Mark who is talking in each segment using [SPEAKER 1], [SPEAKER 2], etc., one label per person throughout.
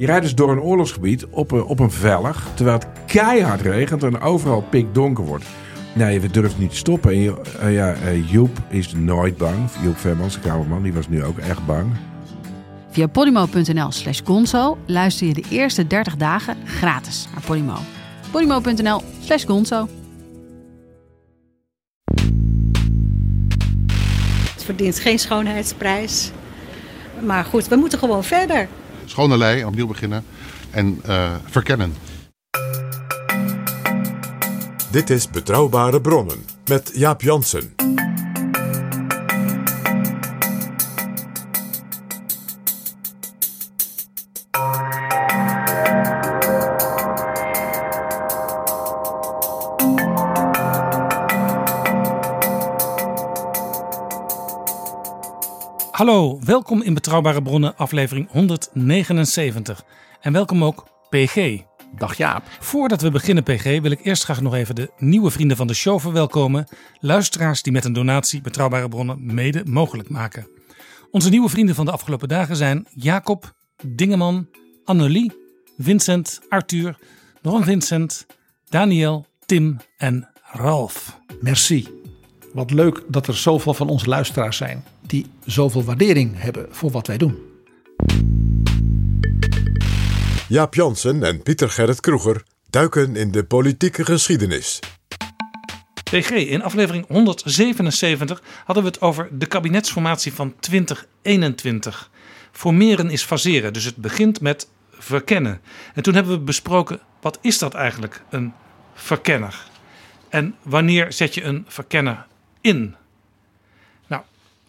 [SPEAKER 1] Je rijdt dus door een oorlogsgebied op een, op een vellig, terwijl het keihard regent en overal pikdonker wordt. Nee, we durven niet te stoppen. En je- eh, ja, eh, Joep is nooit bang. Joep Vermans, de kamerman, die was nu ook echt bang.
[SPEAKER 2] Via podimo.nl slash gonzo luister je de eerste 30 dagen gratis naar Podimo. podimo.nl slash gonzo.
[SPEAKER 3] Het verdient geen schoonheidsprijs. Maar goed, we moeten gewoon verder.
[SPEAKER 4] Schone lei, opnieuw beginnen en eh, verkennen.
[SPEAKER 5] Dit is Betrouwbare Bronnen met Jaap Jansen.
[SPEAKER 6] Hallo, welkom in Betrouwbare Bronnen, aflevering 179. En welkom ook PG.
[SPEAKER 7] Dag Jaap.
[SPEAKER 6] Voordat we beginnen, PG, wil ik eerst graag nog even de nieuwe vrienden van de show verwelkomen. Luisteraars die met een donatie Betrouwbare Bronnen mede mogelijk maken. Onze nieuwe vrienden van de afgelopen dagen zijn Jacob, Dingeman, Annelie, Vincent, Arthur, nog een Vincent, Daniel, Tim en Ralf.
[SPEAKER 7] Merci. Wat leuk dat er zoveel van onze luisteraars zijn die zoveel waardering hebben voor wat wij doen.
[SPEAKER 5] Jaap Jansen en Pieter Gerrit Kroeger duiken in de politieke geschiedenis.
[SPEAKER 6] PG, in aflevering 177 hadden we het over de kabinetsformatie van 2021. Formeren is faseren, dus het begint met verkennen. En toen hebben we besproken, wat is dat eigenlijk, een verkenner? En wanneer zet je een verkenner in?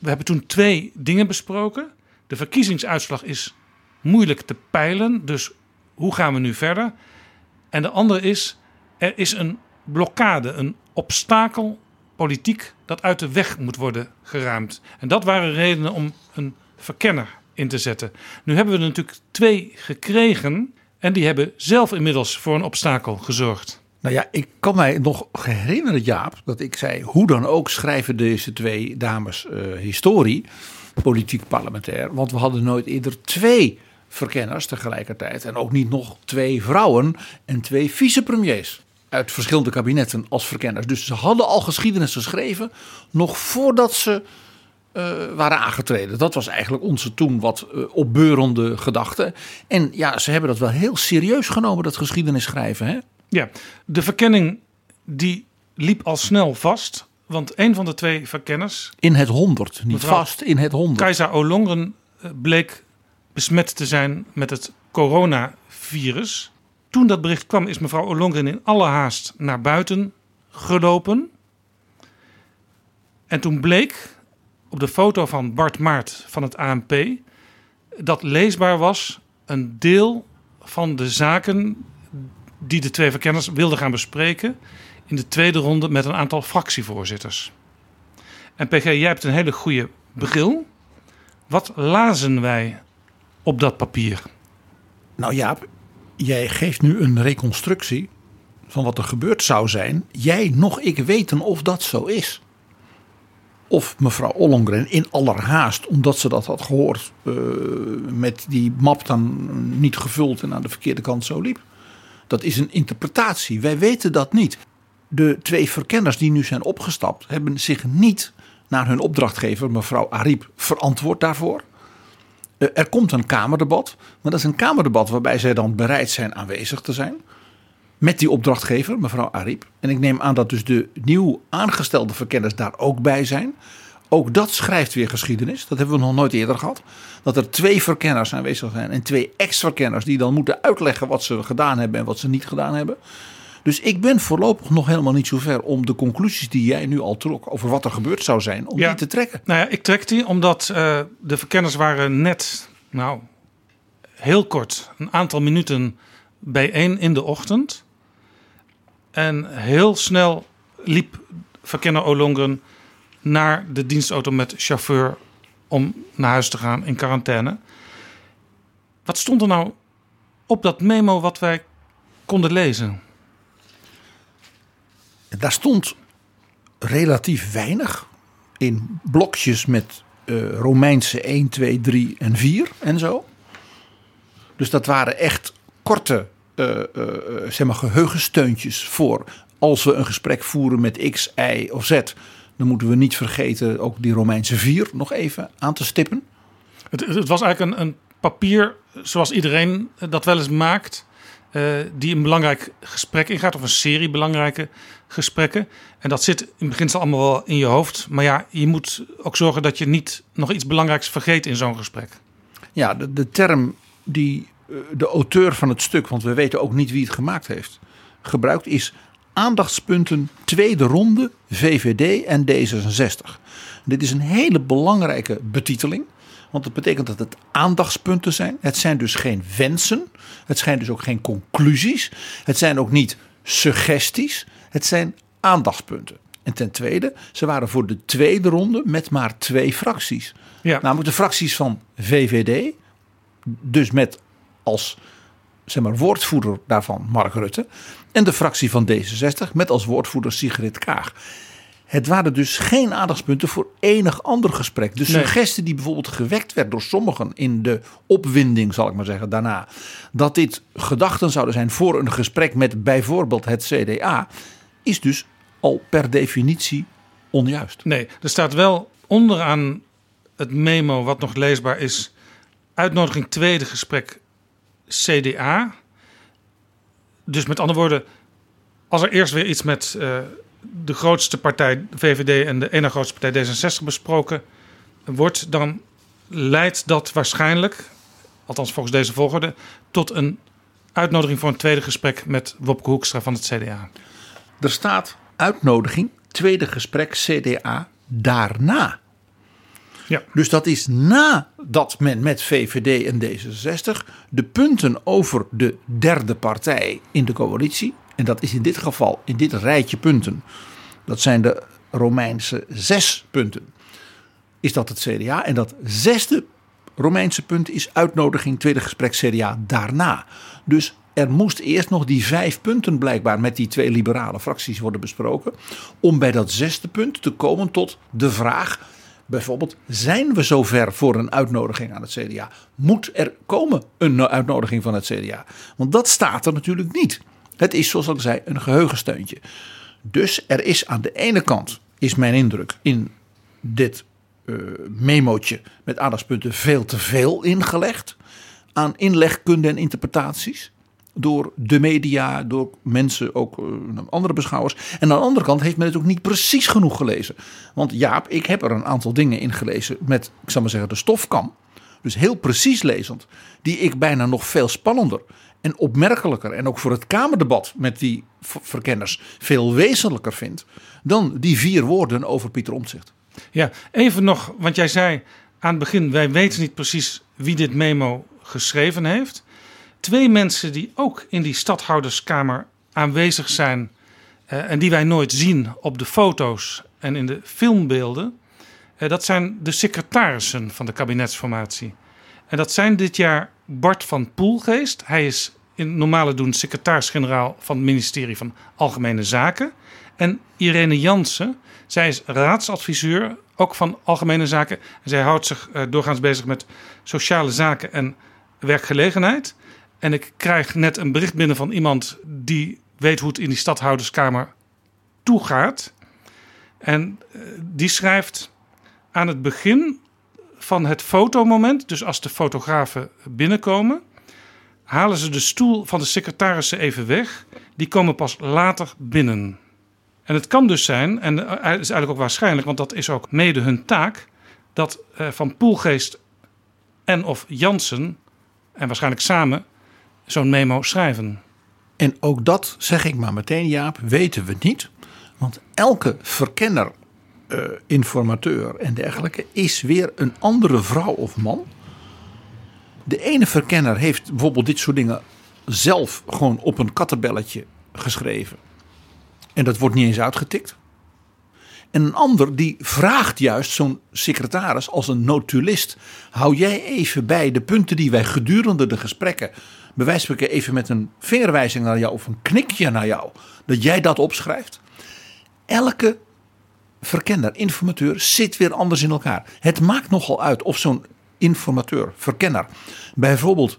[SPEAKER 6] We hebben toen twee dingen besproken. De verkiezingsuitslag is moeilijk te peilen, dus hoe gaan we nu verder? En de andere is, er is een blokkade, een obstakel politiek dat uit de weg moet worden geruimd. En dat waren redenen om een verkenner in te zetten. Nu hebben we er natuurlijk twee gekregen en die hebben zelf inmiddels voor een obstakel gezorgd.
[SPEAKER 7] Nou ja, ik kan mij nog herinneren, Jaap, dat ik zei: hoe dan ook schrijven deze twee dames eh, historie, politiek parlementair. Want we hadden nooit eerder twee verkenners tegelijkertijd. En ook niet nog twee vrouwen en twee vicepremiers uit verschillende kabinetten als verkenners. Dus ze hadden al geschiedenis geschreven nog voordat ze eh, waren aangetreden. Dat was eigenlijk onze toen wat eh, opbeurende gedachte. En ja, ze hebben dat wel heel serieus genomen, dat geschiedenis schrijven. Hè?
[SPEAKER 6] Ja, de verkenning die liep al snel vast. Want een van de twee verkenners,
[SPEAKER 7] In het honderd, niet vast, in het honderd.
[SPEAKER 6] Kajsa Olongren, eh, bleek besmet te zijn met het coronavirus. Toen dat bericht kwam, is mevrouw Olongren in alle haast naar buiten gelopen. En toen bleek op de foto van Bart Maart van het ANP dat leesbaar was een deel van de zaken die de twee verkenners wilden gaan bespreken in de tweede ronde met een aantal fractievoorzitters. En PG, jij hebt een hele goede bril. Wat lazen wij op dat papier?
[SPEAKER 7] Nou Jaap, jij geeft nu een reconstructie van wat er gebeurd zou zijn. Jij nog ik weten of dat zo is. Of mevrouw Ollongren in allerhaast, omdat ze dat had gehoord, eh, met die map dan niet gevuld en aan de verkeerde kant zo liep. Dat is een interpretatie. Wij weten dat niet. De twee verkenners die nu zijn opgestapt, hebben zich niet naar hun opdrachtgever, mevrouw Ariep, verantwoord daarvoor. Eh, Er komt een Kamerdebat, maar dat is een Kamerdebat waarbij zij dan bereid zijn aanwezig te zijn. Met die opdrachtgever, mevrouw Ariep. En ik neem aan dat dus de nieuw aangestelde verkenners daar ook bij zijn. Ook dat schrijft weer geschiedenis. Dat hebben we nog nooit eerder gehad. Dat er twee verkenners aanwezig zijn en twee ex-verkenners die dan moeten uitleggen wat ze gedaan hebben en wat ze niet gedaan hebben. Dus ik ben voorlopig nog helemaal niet zo ver om de conclusies die jij nu al trok over wat er gebeurd zou zijn, om
[SPEAKER 6] Ja.
[SPEAKER 7] die te trekken.
[SPEAKER 6] Nou ja, ik trek die omdat eh, de verkenners waren net, nou, heel kort, een aantal minuten bijeen in de ochtend. En heel snel liep verkenner Olongren naar de dienstauto met chauffeur om naar huis te gaan in quarantaine. Wat stond er nou op dat memo wat wij konden lezen?
[SPEAKER 7] Daar stond relatief weinig in blokjes met uh, Romeinse 1, 2, 3 en 4 en zo. Dus dat waren echt korte uh, uh, zeg maar geheugensteuntjes voor als we een gesprek voeren met X, Y of Z. Dan moeten we niet vergeten ook die Romeinse 4 nog even aan te stippen.
[SPEAKER 6] Het, het was eigenlijk een, een papier zoals iedereen dat wel eens maakt. Uh, die een belangrijk gesprek ingaat, of een serie belangrijke gesprekken. En dat zit in beginsel allemaal wel in je hoofd. Maar ja, je moet ook zorgen dat je niet nog iets belangrijks vergeet in zo'n gesprek.
[SPEAKER 7] Ja, de, de term die uh, de auteur van het stuk, want we weten ook niet wie het gemaakt heeft, gebruikt is aandachtspunten tweede ronde VVD en D66. Dit is een hele belangrijke betiteling. Want dat betekent dat het aandachtspunten zijn. Het zijn dus geen wensen. Het zijn dus ook geen conclusies. Het zijn ook niet suggesties. Het zijn aandachtspunten. En ten tweede, ze waren voor de tweede ronde met maar twee fracties.
[SPEAKER 6] Ja.
[SPEAKER 7] Namelijk de fracties van VVD, dus met als zeg maar, woordvoerder daarvan Mark Rutte. En de fractie van D66 met als woordvoerder Sigrid Kaag. Het waren dus geen aandachtspunten voor enig ander gesprek. De suggestie die bijvoorbeeld gewekt werd door sommigen in de opwinding, zal ik maar zeggen, daarna. Dat dit gedachten zouden zijn voor een gesprek met bijvoorbeeld het CDA, is dus al per definitie onjuist.
[SPEAKER 6] Nee, er staat wel onderaan het memo wat nog leesbaar is. Uitnodiging tweede gesprek CDA. Dus met andere woorden, als er eerst weer iets met uh, de grootste partij VVD en de ene grootste partij D66 besproken wordt, dan leidt dat waarschijnlijk, althans volgens deze volgorde, tot een uitnodiging voor een tweede gesprek met Wopke Hoekstra van het CDA.
[SPEAKER 7] Er staat uitnodiging, tweede gesprek CDA daarna.
[SPEAKER 6] Ja.
[SPEAKER 7] Dus dat is nadat men met VVD en D66 de punten over de derde partij in de coalitie, en dat is in dit geval, in dit rijtje punten, dat zijn de Romeinse zes punten, is dat het CDA. En dat zesde Romeinse punt is uitnodiging tweede gesprek CDA daarna. Dus er moest eerst nog die vijf punten blijkbaar met die twee liberale fracties worden besproken. Om bij dat zesde punt te komen tot de vraag Bijvoorbeeld, zijn we zover voor een uitnodiging aan het CDA? Moet er komen een uitnodiging van het CDA? Want dat staat er natuurlijk niet. Het is, zoals ik zei, een geheugensteuntje. Dus er is aan de ene kant, is mijn indruk, in dit uh, memootje met aandachtspunten veel te veel ingelegd aan inlegkunde en interpretaties door de media, door mensen, ook uh, andere beschouwers. En aan de andere kant heeft men het ook niet precies genoeg gelezen. Want Jaap, ik heb er een aantal dingen in gelezen met, ik zal maar zeggen, de stofkam. Dus heel precies lezend, die ik bijna nog veel spannender en opmerkelijker en ook voor het Kamerdebat met die verkenners veel wezenlijker vind dan die vier woorden over Pieter Omtzigt.
[SPEAKER 6] Ja, even nog, want jij zei aan het begin, wij weten niet precies wie dit memo geschreven heeft twee mensen die ook in die stadhouderskamer aanwezig zijn uh, en die wij nooit zien op de foto's en in de filmbeelden. Uh, dat zijn de secretarissen van de kabinetsformatie. En dat zijn dit jaar Bart van Poelgeest. Hij is in normale doen secretaris-generaal van het ministerie van Algemene Zaken. En Irene Jansen. Zij is raadsadviseur, ook van Algemene Zaken. En zij houdt zich uh, doorgaans bezig met sociale zaken en werkgelegenheid. En ik krijg net een bericht binnen van iemand die weet hoe het in die stadhouderskamer toegaat. En uh, die schrijft aan het begin van het fotomoment, dus als de fotografen binnenkomen, halen ze de stoel van de secretarissen even weg. Die komen pas later binnen. En het kan dus zijn, en het is eigenlijk ook waarschijnlijk, want dat is ook mede hun taak, dat uh, Van Poelgeest en of Jansen, en waarschijnlijk samen, zo'n memo schrijven.
[SPEAKER 7] En ook dat, zeg ik maar meteen Jaap, weten we niet. Want elke verkenner, uh, informateur en dergelijke is weer een andere vrouw of man. De ene verkenner heeft bijvoorbeeld dit soort dingen zelf gewoon op een kattenbelletje geschreven. En dat wordt niet eens uitgetikt. En een ander die vraagt juist zo'n secretaris als een notulist. Hou jij even bij de punten die wij gedurende de gesprekken. Bij wijze even met een vingerwijzing naar jou of een knikje naar jou. dat jij dat opschrijft. Elke verkenner, informateur zit weer anders in elkaar. Het maakt nogal uit of zo'n informateur, verkenner. bijvoorbeeld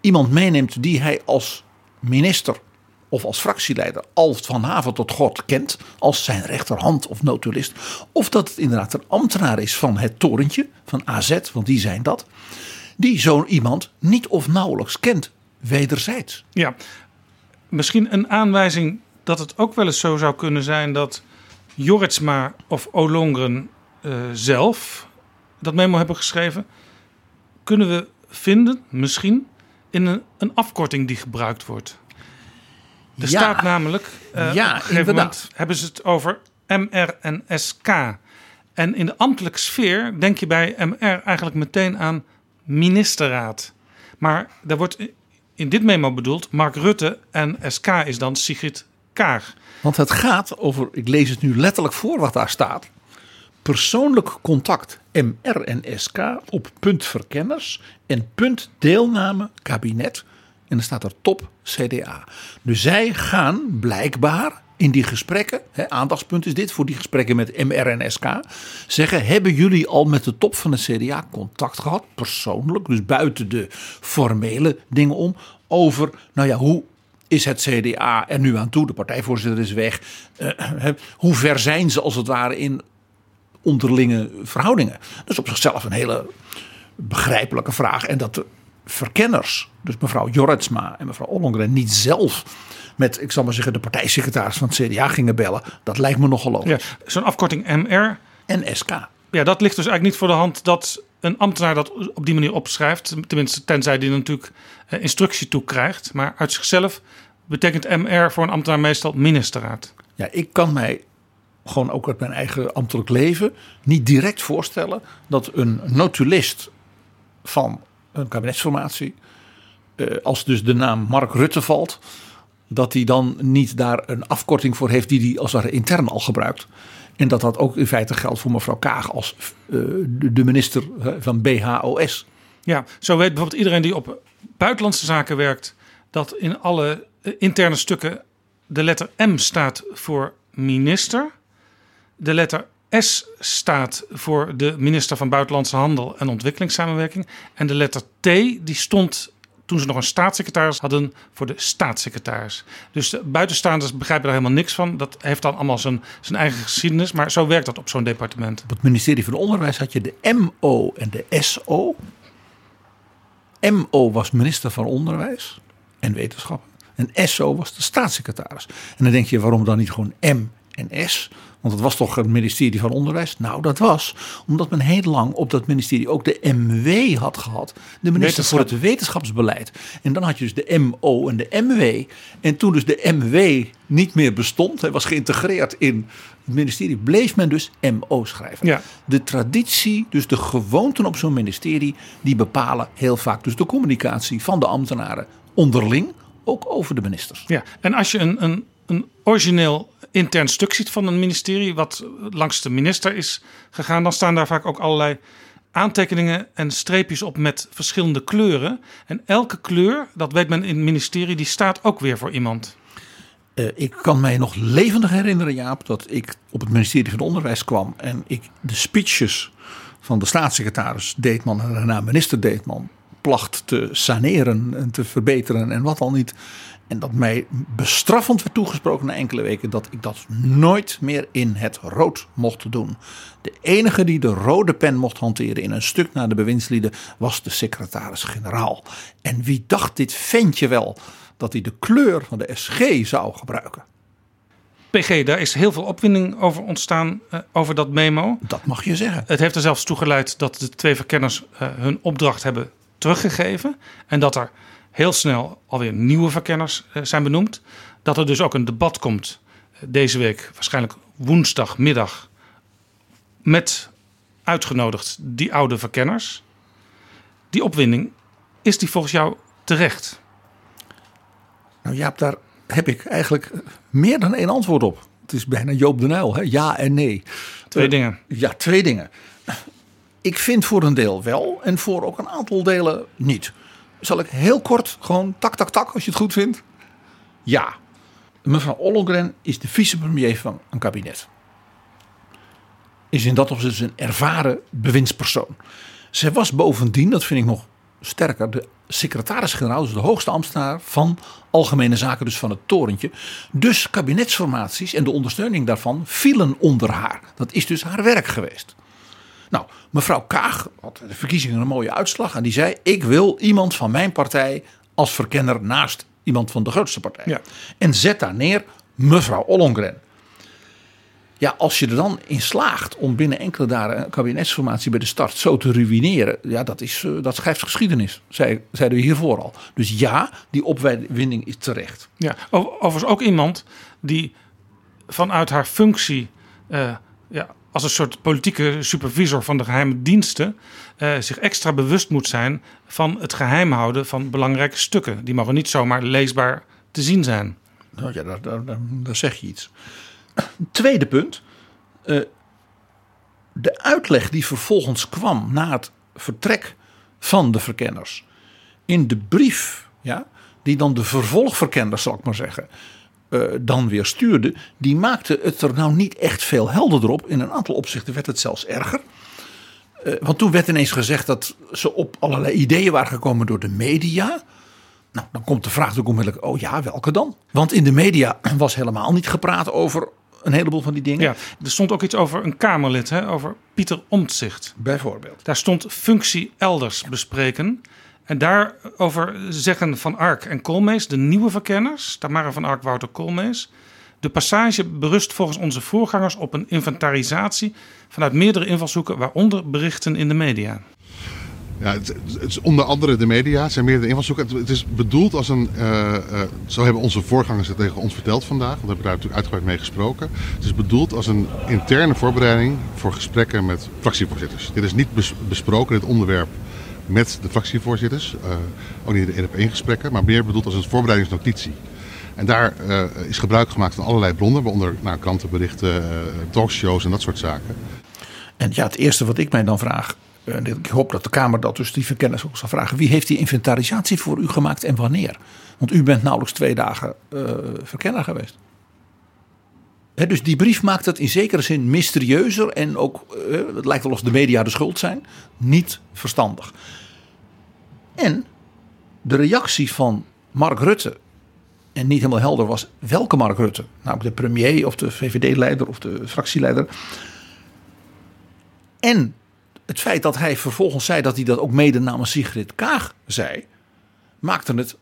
[SPEAKER 7] iemand meeneemt die hij als minister of als fractieleider al van haven tot god kent, als zijn rechterhand of notulist, of dat het inderdaad een ambtenaar is van het torentje, van AZ, want die zijn dat, die zo'n iemand niet of nauwelijks kent, wederzijds.
[SPEAKER 6] Ja, misschien een aanwijzing dat het ook wel eens zo zou kunnen zijn dat Joritsma of Olongren uh, zelf dat memo hebben geschreven, kunnen we vinden, misschien, in een, een afkorting die gebruikt wordt. Er
[SPEAKER 7] Ja.
[SPEAKER 6] staat namelijk, eh,
[SPEAKER 7] Ja,
[SPEAKER 6] op een gegeven
[SPEAKER 7] inderdaad.
[SPEAKER 6] moment hebben ze het over MR en SK. En in de ambtelijke sfeer denk je bij MR eigenlijk meteen aan ministerraad. Maar daar wordt in dit memo bedoeld Mark Rutte en SK is dan Sigrid Kaag.
[SPEAKER 7] Want het gaat over, ik lees het nu letterlijk voor wat daar staat. Persoonlijk contact MR en SK op punt verkenners en punt deelname kabinet. En dan staat er top CDA. Dus zij gaan blijkbaar in die gesprekken, aandachtspunt is dit voor die gesprekken met MR en SK, zeggen: hebben jullie al met de top van de CDA contact gehad, persoonlijk, dus buiten de formele dingen om, over, nou ja, hoe is het CDA er nu aan toe? De partijvoorzitter is weg. Eh, hè, hoe ver zijn ze als het ware in onderlinge verhoudingen? Dat is op zichzelf een hele begrijpelijke vraag. En dat de verkenners, dus mevrouw Jorritsma en mevrouw Ollongren, niet zelf met, ik zal maar zeggen, de partijsecretaris van het CDA gingen bellen. Dat lijkt me nogal logisch.
[SPEAKER 6] Ja, Zo'n afkorting MR.
[SPEAKER 7] En SK.
[SPEAKER 6] Ja, dat ligt dus eigenlijk niet voor de hand dat een ambtenaar dat op die manier opschrijft. Tenminste, tenzij die natuurlijk eh, instructie toe krijgt. Maar uit zichzelf betekent MR voor een ambtenaar meestal ministerraad.
[SPEAKER 7] Ja, ik kan mij gewoon ook uit mijn eigen ambtelijk leven niet direct voorstellen dat een notulist van een kabinetsformatie, eh, als dus de naam Mark Rutte valt, dat hij dan niet daar een afkorting voor heeft die hij als het intern al gebruikt. En dat dat ook in feite geldt voor mevrouw Kaag als eh, de minister van BHOS.
[SPEAKER 6] Ja, zo weet bijvoorbeeld iedereen die op buitenlandse zaken werkt, dat in alle eh, interne stukken de letter M staat voor minister. De letter S staat voor de minister van Buitenlandse Handel en Ontwikkelingssamenwerking. En de letter T die stond toen ze nog een staatssecretaris hadden voor de staatssecretaris. Dus de buitenstaanders begrijpen daar helemaal niks van. Dat heeft dan allemaal zijn, zijn eigen geschiedenis. Maar zo werkt dat op zo'n departement.
[SPEAKER 7] Op het ministerie van Onderwijs had je de MO en de SO. MO was minister van Onderwijs en Wetenschappen. En SO was de staatssecretaris. En dan denk je, waarom dan niet gewoon M en S? Want het was toch het ministerie van Onderwijs? Nou, dat was omdat men heel lang op dat ministerie ook de MW had gehad. De minister voor het wetenschapsbeleid. En dan had je dus de MO en de MW. En toen dus de MW niet meer bestond, hij was geïntegreerd in het ministerie, bleef men dus MO schrijven.
[SPEAKER 6] Ja.
[SPEAKER 7] De traditie, dus de gewoonten op zo'n ministerie, die bepalen heel vaak dus de communicatie van de ambtenaren onderling, ook over de ministers.
[SPEAKER 6] Ja, en als je een, een, een origineel intern stuk ziet van een ministerie, wat langs de minister is gegaan, dan staan daar vaak ook allerlei aantekeningen en streepjes op met verschillende kleuren. En elke kleur, dat weet men in het ministerie, die staat ook weer voor iemand.
[SPEAKER 7] Eh, ik kan mij nog levendig herinneren, Jaap, dat ik op het ministerie van Onderwijs kwam en ik de speeches van de staatssecretaris Deetman en daarna minister Deetman placht te saneren en te verbeteren en wat al niet. En dat mij bestraffend werd toegesproken na enkele weken dat ik dat nooit meer in het rood mocht doen. De enige die de rode pen mocht hanteren in een stuk naar de bewindslieden was de secretaris-generaal. En wie dacht dit ventje wel dat hij de kleur van de SG zou gebruiken?
[SPEAKER 6] PG, daar is heel veel opwinding over ontstaan, eh, over dat memo.
[SPEAKER 7] Dat mag je zeggen.
[SPEAKER 6] Het heeft er zelfs toe geleid dat de twee verkenners eh, hun opdracht hebben teruggegeven. En dat er heel snel alweer nieuwe verkenners eh, zijn benoemd. Dat er dus ook een debat komt eh, deze week, waarschijnlijk woensdagmiddag, met uitgenodigd die oude verkenners. Die opwinding is die volgens jou terecht?
[SPEAKER 7] Nou Jaap, daar heb ik eigenlijk meer dan één antwoord op. Het is bijna Joop de Nijl, hè? ja en nee.
[SPEAKER 6] Twee
[SPEAKER 7] Eh,
[SPEAKER 6] dingen.
[SPEAKER 7] Ja, twee dingen. Ik vind voor een deel wel en voor ook een aantal delen niet. Zal ik heel kort gewoon tak, tak, tak, als je het goed vindt? Ja. Mevrouw Ollongren is de vicepremier van een kabinet. Is in dat opzicht een ervaren bewindspersoon. Zij was bovendien, dat vind ik nog sterker, de secretaris-generaal, dus de hoogste ambtenaar van Algemene Zaken, dus van het torentje. Dus kabinetsformaties en de ondersteuning daarvan vielen onder haar. Dat is dus haar werk geweest. Nou, mevrouw Kaag had de verkiezingen een mooie uitslag en die zei: Ik wil iemand van mijn partij als verkenner naast iemand van de grootste partij.
[SPEAKER 6] Ja.
[SPEAKER 7] En zet daar neer mevrouw Ollongren. Ja, als je er dan in slaagt om binnen enkele dagen een kabinetsformatie bij de start zo te ruïneren, ja, dat, is, eh, dat schrijft geschiedenis, zei, zeiden we hiervoor al. Dus ja, die opwinding is terecht.
[SPEAKER 6] Ja, overigens ook iemand die vanuit haar functie eh, ja, als een soort politieke supervisor van de geheime diensten eh, zich extra bewust moet zijn van het geheim houden van belangrijke stukken. Die mogen niet zomaar leesbaar te zien zijn.
[SPEAKER 7] Nou ja, daar, daar, daar, zeg je iets. Tweede punt. eh, de uitleg die vervolgens kwam na het vertrek van de verkenners. In de brief, ja, die dan de vervolgverkenners, zal ik maar zeggen, eh, dan weer stuurde. Die maakte het er nou niet echt veel helderder op. In een aantal opzichten werd het zelfs erger. Eh, want toen werd ineens gezegd dat ze op allerlei ideeën waren gekomen door de media. Nou, dan komt de vraag natuurlijk onmiddellijk, oh ja, welke dan? Want in de media was helemaal niet gepraat over een heleboel van die dingen.
[SPEAKER 6] Ja, er stond ook iets over een Kamerlid, hè, over Pieter Omtzigt.
[SPEAKER 7] Bijvoorbeeld.
[SPEAKER 6] Daar stond functie elders bespreken. En daarover zeggen Van Ark en Koolmees, de nieuwe verkenners, Tamara van Ark, Wouter Koolmees. De passage berust volgens onze voorgangers op een inventarisatie vanuit meerdere invalshoeken, waaronder berichten in de media.
[SPEAKER 4] Ja, het, het is onder andere de media, het zijn meerdere invalshoeken. Het, is bedoeld als een, eh, eh, zo hebben onze voorgangers het tegen ons verteld vandaag, want we hebben daar natuurlijk uitgebreid mee gesproken. Het is bedoeld als een interne voorbereiding voor gesprekken met fractievoorzitters. Dit is niet bes- besproken, dit onderwerp, met de fractievoorzitters. eh, ook niet in de één op één gesprekken, maar meer bedoeld als een voorbereidingsnotitie. En daar eh, is gebruik gemaakt van allerlei bronnen, waaronder nou, krantenberichten, eh, talkshows en dat soort zaken.
[SPEAKER 7] En ja, het eerste wat ik mij dan vraag. En ik hoop dat de Kamer dat dus die verkenners ook zal vragen. Wie heeft die inventarisatie voor u gemaakt en wanneer? Want u bent nauwelijks twee dagen eh, verkenner geweest. Dus die brief maakt het in zekere zin mysterieuzer. En ook, eh, het lijkt wel of de media de schuld zijn. Niet verstandig. En de reactie van Mark Rutte. En niet helemaal helder was welke Mark Rutte. Nou, de premier of de VVD-leider of de fractieleider. En het feit dat hij vervolgens zei dat hij dat ook mede namens Sigrid Kaag zei, maakte het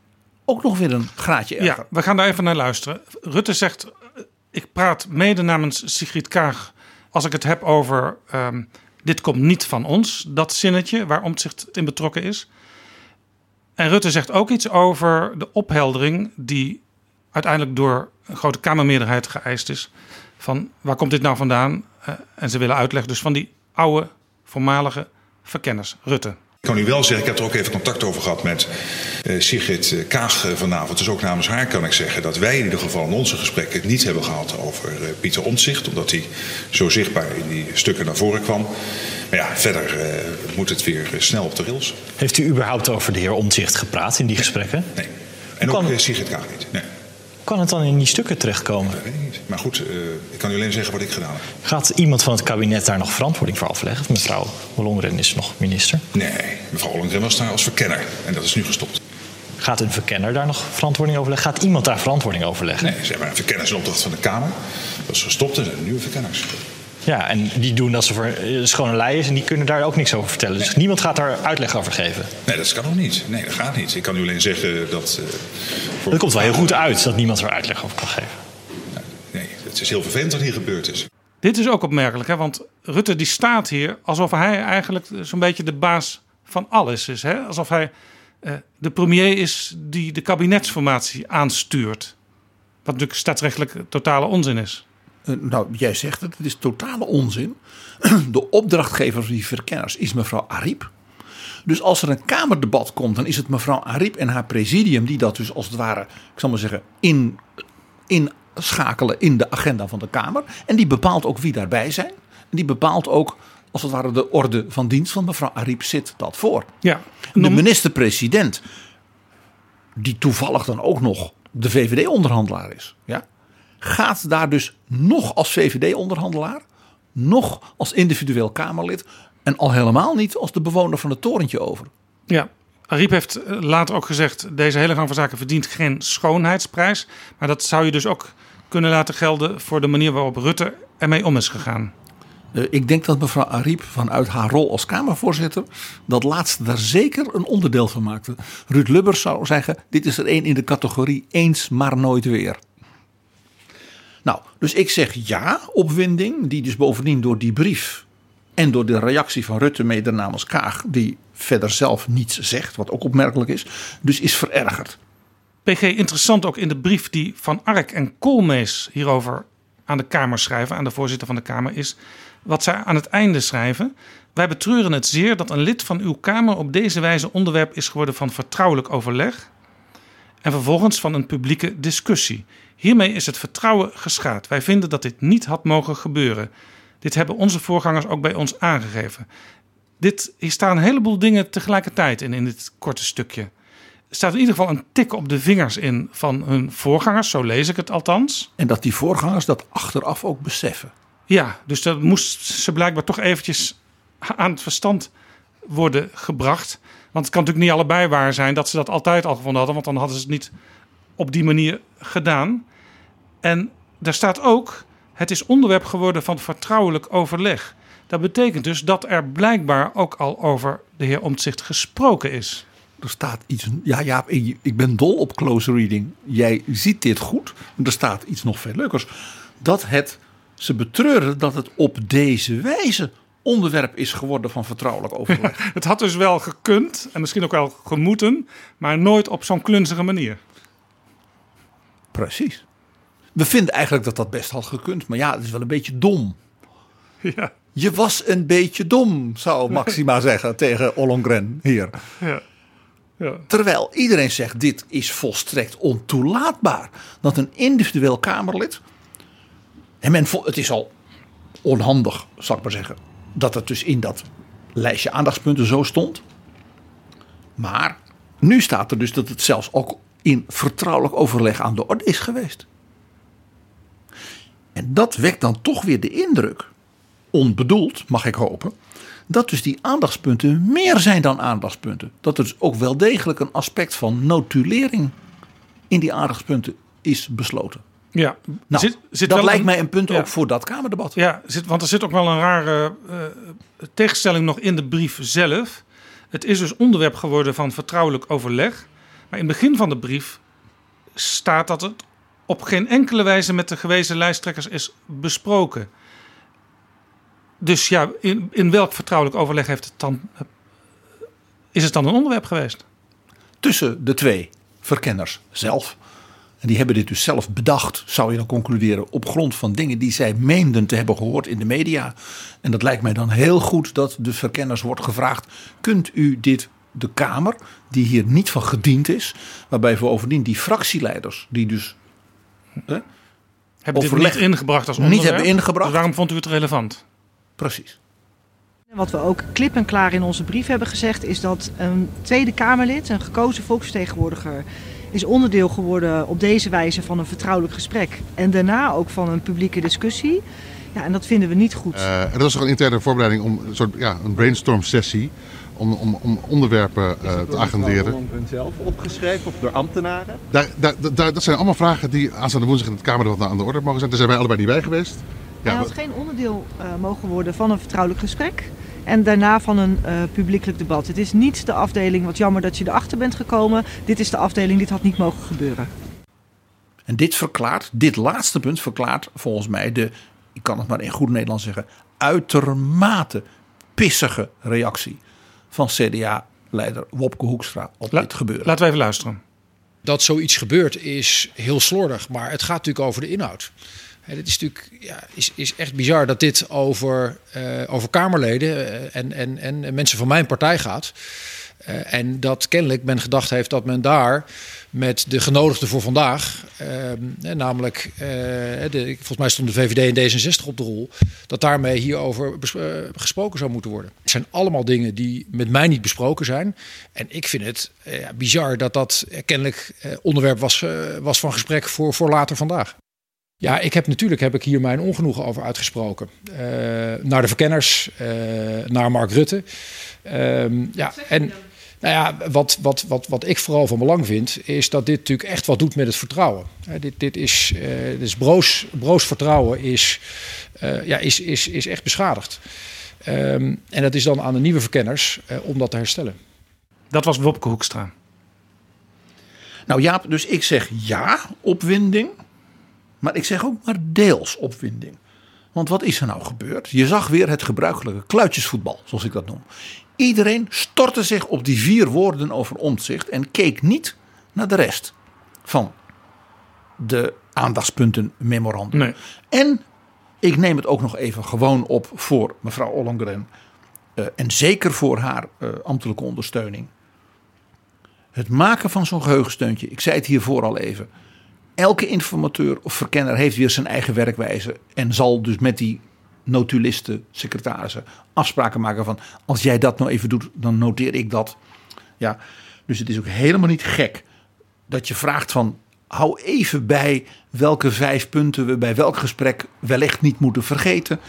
[SPEAKER 7] ook nog weer een graadje erger.
[SPEAKER 6] Ja, we gaan daar even naar luisteren. Rutte zegt, ik praat mede namens Sigrid Kaag als ik het heb over ehm, dit komt niet van ons, dat zinnetje waar Omtzigt in betrokken is. En Rutte zegt ook iets over de opheldering die uiteindelijk door een grote Kamermeerderheid geëist is. Van waar komt dit nou vandaan? Eh, en ze willen uitleg dus van die oude, voormalige verkenners. Rutte.
[SPEAKER 8] Ik kan u wel zeggen, ik heb er ook even contact over gehad met eh, Sigrid eh, Kaag eh, vanavond. Dus ook namens haar kan ik zeggen dat wij in ieder geval in onze gesprekken het niet hebben gehad over Pieter Omtzigt. Omdat hij zo zichtbaar in die stukken naar voren kwam. Maar ja, verder moet het weer snel op de rails.
[SPEAKER 9] Heeft u überhaupt over de heer Omtzigt gepraat in die gesprekken?
[SPEAKER 8] Nee. En ook Sigrid Kaag niet. Nee,
[SPEAKER 9] Kan het dan in die stukken terechtkomen?
[SPEAKER 8] dat weet ik niet. Maar goed, eh, ik kan u alleen zeggen wat ik gedaan heb.
[SPEAKER 9] Gaat iemand van het kabinet daar nog verantwoording voor afleggen? Of mevrouw Ollongren is nog minister.
[SPEAKER 8] Nee, mevrouw Ollengren was daar als verkenner. En dat is nu gestopt.
[SPEAKER 9] Gaat een verkenner daar nog verantwoording over leggen? Gaat iemand daar verantwoording over leggen?
[SPEAKER 8] Nee, ze hebben een verkennersopdracht van de Kamer. Dat is gestopt en er zijn nieuwe verkenners.
[SPEAKER 9] Ja, en die doen dat ze voor eh, schone lei is en die kunnen daar ook niks over vertellen. Dus niemand gaat daar uitleg over geven.
[SPEAKER 8] Nee, dat kan nog niet. Nee, dat gaat niet. Ik kan u alleen zeggen dat... eh, voor-
[SPEAKER 9] Het komt wel heel goed uit dat niemand er uitleg over kan geven.
[SPEAKER 8] Nee, het is heel vervelend wat hier gebeurd is.
[SPEAKER 6] Dit is ook opmerkelijk, hè? want Rutte die staat hier alsof hij eigenlijk zo'n beetje de baas van alles is. Hè? Alsof hij eh, de premier is die de kabinetsformatie aanstuurt. Wat natuurlijk staatsrechtelijk totale onzin is.
[SPEAKER 7] Eh, Nou, jij zegt het, het is totale onzin. De opdrachtgever van die verkenners is mevrouw Ariep. Dus als er een Kamerdebat komt, dan is het mevrouw Ariep en haar presidium die dat dus als het ware, ik zal maar zeggen, in, inschakelen in de agenda van de Kamer. En die bepaalt ook wie daarbij zijn. En die bepaalt ook, als het ware, de orde van dienst van mevrouw Ariep zit dat voor.
[SPEAKER 6] Ja.
[SPEAKER 7] De minister-president, die toevallig dan ook nog de VVD-onderhandelaar is, ja, gaat daar dus nog als VVD-onderhandelaar, nog als individueel Kamerlid en al helemaal niet als de bewoner van het torentje over.
[SPEAKER 6] Ja, Ariep heeft eh, later ook gezegd: deze hele gang van zaken verdient geen schoonheidsprijs. Maar dat zou je dus ook kunnen laten gelden voor de manier waarop Rutte ermee om is gegaan.
[SPEAKER 7] Uh, ik denk dat mevrouw Ariep vanuit haar rol als Kamervoorzitter dat laatste daar zeker een onderdeel van maakte. Ruud Lubbers zou zeggen: dit is er één in de categorie eens maar nooit weer. Nou, dus ik zeg ja, opwinding, die dus bovendien door die brief en door de reactie van Rutte mede namens Kaag, die verder zelf niets zegt, wat ook opmerkelijk is, dus is verergerd.
[SPEAKER 6] PG, interessant ook in de brief die Van Ark en Koolmees hierover aan de Kamer schrijven, aan de voorzitter van de Kamer, is wat zij aan het einde schrijven. Wij betreuren het zeer dat een lid van uw Kamer op deze wijze onderwerp is geworden van vertrouwelijk overleg en vervolgens van een publieke discussie. Hiermee is het vertrouwen geschaad. Wij vinden dat dit niet had mogen gebeuren. Dit hebben onze voorgangers ook bij ons aangegeven. Dit, hier staan een heleboel dingen tegelijkertijd in, in dit korte stukje. Er staat in ieder geval een tik op de vingers in van hun voorgangers, zo lees ik het althans.
[SPEAKER 7] En dat die voorgangers dat achteraf ook beseffen.
[SPEAKER 6] Ja, dus dat moest ze blijkbaar toch eventjes aan het verstand worden gebracht. Want het kan natuurlijk niet allebei waar zijn dat ze dat altijd al gevonden hadden, want dan hadden ze het niet op die manier gedaan. En daar staat ook, het is onderwerp geworden van vertrouwelijk overleg. Dat betekent dus dat er blijkbaar ook al over de heer Omtzigt gesproken is.
[SPEAKER 7] Er staat iets. Ja, ja, ik ben dol op close reading. Jij ziet dit goed. Er staat iets nog veel leukers. Dat het. Ze betreuren dat het op deze wijze onderwerp is geworden van vertrouwelijk overleg.
[SPEAKER 6] het had dus wel gekund en misschien ook wel gemoeten, maar nooit op zo'n klunzige manier.
[SPEAKER 7] Precies. We vinden eigenlijk dat dat best had gekund, maar ja, het is wel een beetje dom.
[SPEAKER 6] Ja.
[SPEAKER 7] Je was een beetje dom, zou Maxima zeggen tegen Ollongren hier.
[SPEAKER 6] Ja. Ja.
[SPEAKER 7] Terwijl iedereen zegt: dit is volstrekt ontoelaatbaar. Dat een individueel Kamerlid. En men, het is al onhandig, zal ik maar zeggen. Dat het dus in dat lijstje aandachtspunten zo stond. Maar nu staat er dus dat het zelfs ook in vertrouwelijk overleg aan de orde is geweest. En dat wekt dan toch weer de indruk, onbedoeld mag ik hopen, dat dus die aandachtspunten meer zijn dan aandachtspunten. Dat er dus ook wel degelijk een aspect van notulering in die aandachtspunten is besloten.
[SPEAKER 6] Ja,
[SPEAKER 7] nou,
[SPEAKER 6] zit, zit
[SPEAKER 7] dat lijkt
[SPEAKER 6] een-
[SPEAKER 7] mij een punt
[SPEAKER 6] ja.
[SPEAKER 7] ook voor dat Kamerdebat.
[SPEAKER 6] Ja, zit, want er zit ook wel een rare eh, tegenstelling nog in de brief zelf. Het is dus onderwerp geworden van vertrouwelijk overleg. Maar in het begin van de brief staat dat het op geen enkele wijze met de gewezen lijsttrekkers is besproken. Dus ja, in, in welk vertrouwelijk overleg heeft het dan, is het dan een onderwerp geweest?
[SPEAKER 7] Tussen de twee verkenners zelf. En die hebben dit dus zelf bedacht, zou je dan concluderen, op grond van dingen die zij meenden te hebben gehoord in de media. En dat lijkt mij dan heel goed dat de verkenners wordt gevraagd: kunt u dit de Kamer, die hier niet van gediend is, waarbij bovendien die fractieleiders, die dus hè,
[SPEAKER 6] Hebben dit
[SPEAKER 7] overleg
[SPEAKER 6] niet ingebracht als
[SPEAKER 7] niet
[SPEAKER 6] onderwerp?
[SPEAKER 7] hebben ingebracht.
[SPEAKER 6] Dus waarom vond u het relevant?
[SPEAKER 7] Precies.
[SPEAKER 10] Wat we ook klip en klaar in onze brief hebben gezegd, is dat een Tweede Kamerlid, een gekozen volksvertegenwoordiger, is onderdeel geworden op deze wijze van een vertrouwelijk gesprek. En daarna ook van een publieke discussie. Ja, en dat vinden we niet goed.
[SPEAKER 4] Eh, er was toch een interne voorbereiding om een soort ja, een brainstorm sessie. Om, om, om onderwerpen eh, te agenderen.
[SPEAKER 11] zelf opgeschreven of door ambtenaren?
[SPEAKER 4] Daar, daar, daar, dat zijn allemaal vragen die aanstaande woensdag in het Kamerdebat aan de orde mogen zijn. Daar zijn wij allebei niet bij geweest.
[SPEAKER 10] Hij
[SPEAKER 4] Ja,
[SPEAKER 10] had geen onderdeel eh, mogen worden van een vertrouwelijk gesprek. En daarna van een eh, publiekelijk debat. Het is niet de afdeling, wat jammer dat je erachter bent gekomen. Dit is de afdeling, dit had niet mogen gebeuren.
[SPEAKER 7] En dit verklaart, dit laatste punt verklaart volgens mij de, ik kan het maar in goed Nederlands zeggen, uitermate pissige reactie van CDA-leider Wopke Hoekstra op dit gebeuren.
[SPEAKER 6] Laten we even luisteren.
[SPEAKER 12] Dat zoiets gebeurt is heel slordig, maar het gaat natuurlijk over de inhoud. Hè, dit is natuurlijk ja, is, is echt bizar dat dit over, eh, over Kamerleden eh, en, en, en mensen van mijn partij gaat. Eh, en dat kennelijk men gedacht heeft dat men daar met de genodigden voor vandaag, eh, namelijk, eh, de, volgens mij stond de VVD en D66 op de rol, dat daarmee hierover gesproken zou moeten worden. Het zijn allemaal dingen die met mij niet besproken zijn. En ik vind het eh, bizar dat dat kennelijk onderwerp was, was van gesprek voor, voor later vandaag. Ja, ik heb natuurlijk heb ik hier mijn ongenoegen over uitgesproken. Naar de verkenners, naar Mark Rutte. Ehm, ja, en nou ja, wat, wat, wat, wat ik vooral van belang vind, is dat dit natuurlijk echt wat doet met het vertrouwen. Dit, dit is, eh dit is broos, broos vertrouwen is, eh, ja, is, is, is echt beschadigd. Ehm, en dat is dan aan de nieuwe verkenners eh, om dat te herstellen.
[SPEAKER 6] Dat was Wopke Hoekstra.
[SPEAKER 7] Nou Jaap, dus ik zeg ja, opwinding. Maar ik zeg ook maar deels opwinding. Want wat is er nou gebeurd? Je zag weer het gebruikelijke kluitjesvoetbal, zoals ik dat noem. Iedereen stortte zich op die vier woorden over omzicht en keek niet naar de rest van de aandachtspunten memorandum.
[SPEAKER 6] Nee.
[SPEAKER 7] En ik neem het ook nog even gewoon op voor mevrouw Ollongren. eh, en zeker voor haar eh, ambtelijke ondersteuning. Het maken van zo'n geheugensteuntje, ik zei het hiervoor al even. Elke informateur of verkenner heeft weer zijn eigen werkwijze. En zal dus met die notulisten, secretarissen, afspraken maken van... als jij dat nou even doet, dan noteer ik dat. Ja, dus het is ook helemaal niet gek dat je vraagt van... hou even bij welke vijf punten we bij welk gesprek wellicht niet moeten vergeten.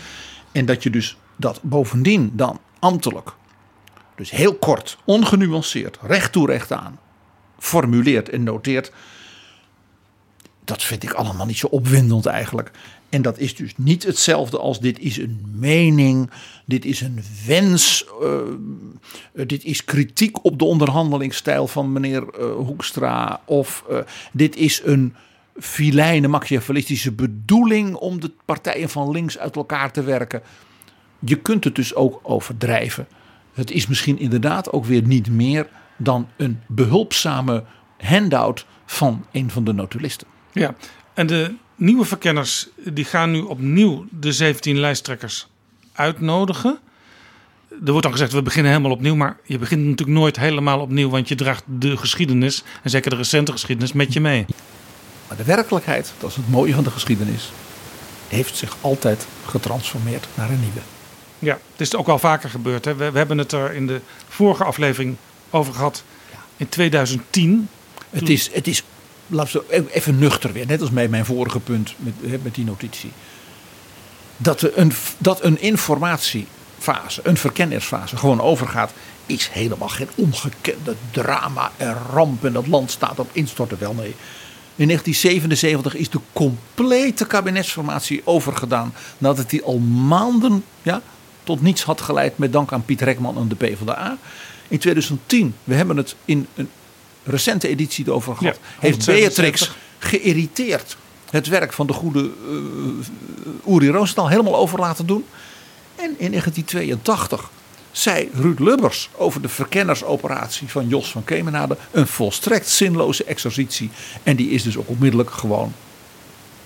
[SPEAKER 7] En dat je dus dat bovendien dan ambtelijk, dus heel kort, ongenuanceerd, recht toe recht aan... formuleert en noteert dat vind ik allemaal niet zo opwindend eigenlijk. En dat is dus niet hetzelfde als dit is een mening, dit is een wens, eh, eh, dit is kritiek op de onderhandelingsstijl van meneer eh, Hoekstra. Of dit is een filijne machiavellistische bedoeling om de partijen van links uit elkaar te werken. Je kunt het dus ook overdrijven. Het is misschien inderdaad ook weer niet meer dan een behulpzame handout van een van de notulisten.
[SPEAKER 6] Ja, en de nieuwe verkenners die gaan nu opnieuw de 17 lijsttrekkers uitnodigen. Er wordt dan gezegd, we beginnen helemaal opnieuw. Maar je begint natuurlijk nooit helemaal opnieuw. Want je draagt de geschiedenis, en zeker de recente geschiedenis, met je mee.
[SPEAKER 7] Maar de werkelijkheid, dat is het mooie van de geschiedenis, heeft zich altijd getransformeerd naar een nieuwe.
[SPEAKER 6] Ja, het is ook al vaker gebeurd. Hè. We, we hebben het er in de vorige aflevering over gehad. In 2010.
[SPEAKER 7] Het is, het is laten we even nuchter weer, net als bij mijn vorige punt met, met die notitie. Dat, een, dat een informatiefase, een verkennersfase gewoon overgaat, is helemaal geen ongekende drama en ramp en dat land staat op instorten. Wel nee. In 1977 is de complete kabinetsformatie overgedaan nadat hij al maanden ja, tot niets had geleid met dank aan Piet Rekman en de PvdA. In 2010, we hebben het in een recente editie erover gehad,
[SPEAKER 6] Ja,
[SPEAKER 7] heeft
[SPEAKER 6] 177.
[SPEAKER 7] Beatrix geïrriteerd het werk van de goede uh, Uri Roosentaal helemaal over laten doen. En in 1982 zei Ruud Lubbers over de verkennersoperatie van Jos van Kemenade een volstrekt zinloze exercitie. En die is dus ook onmiddellijk gewoon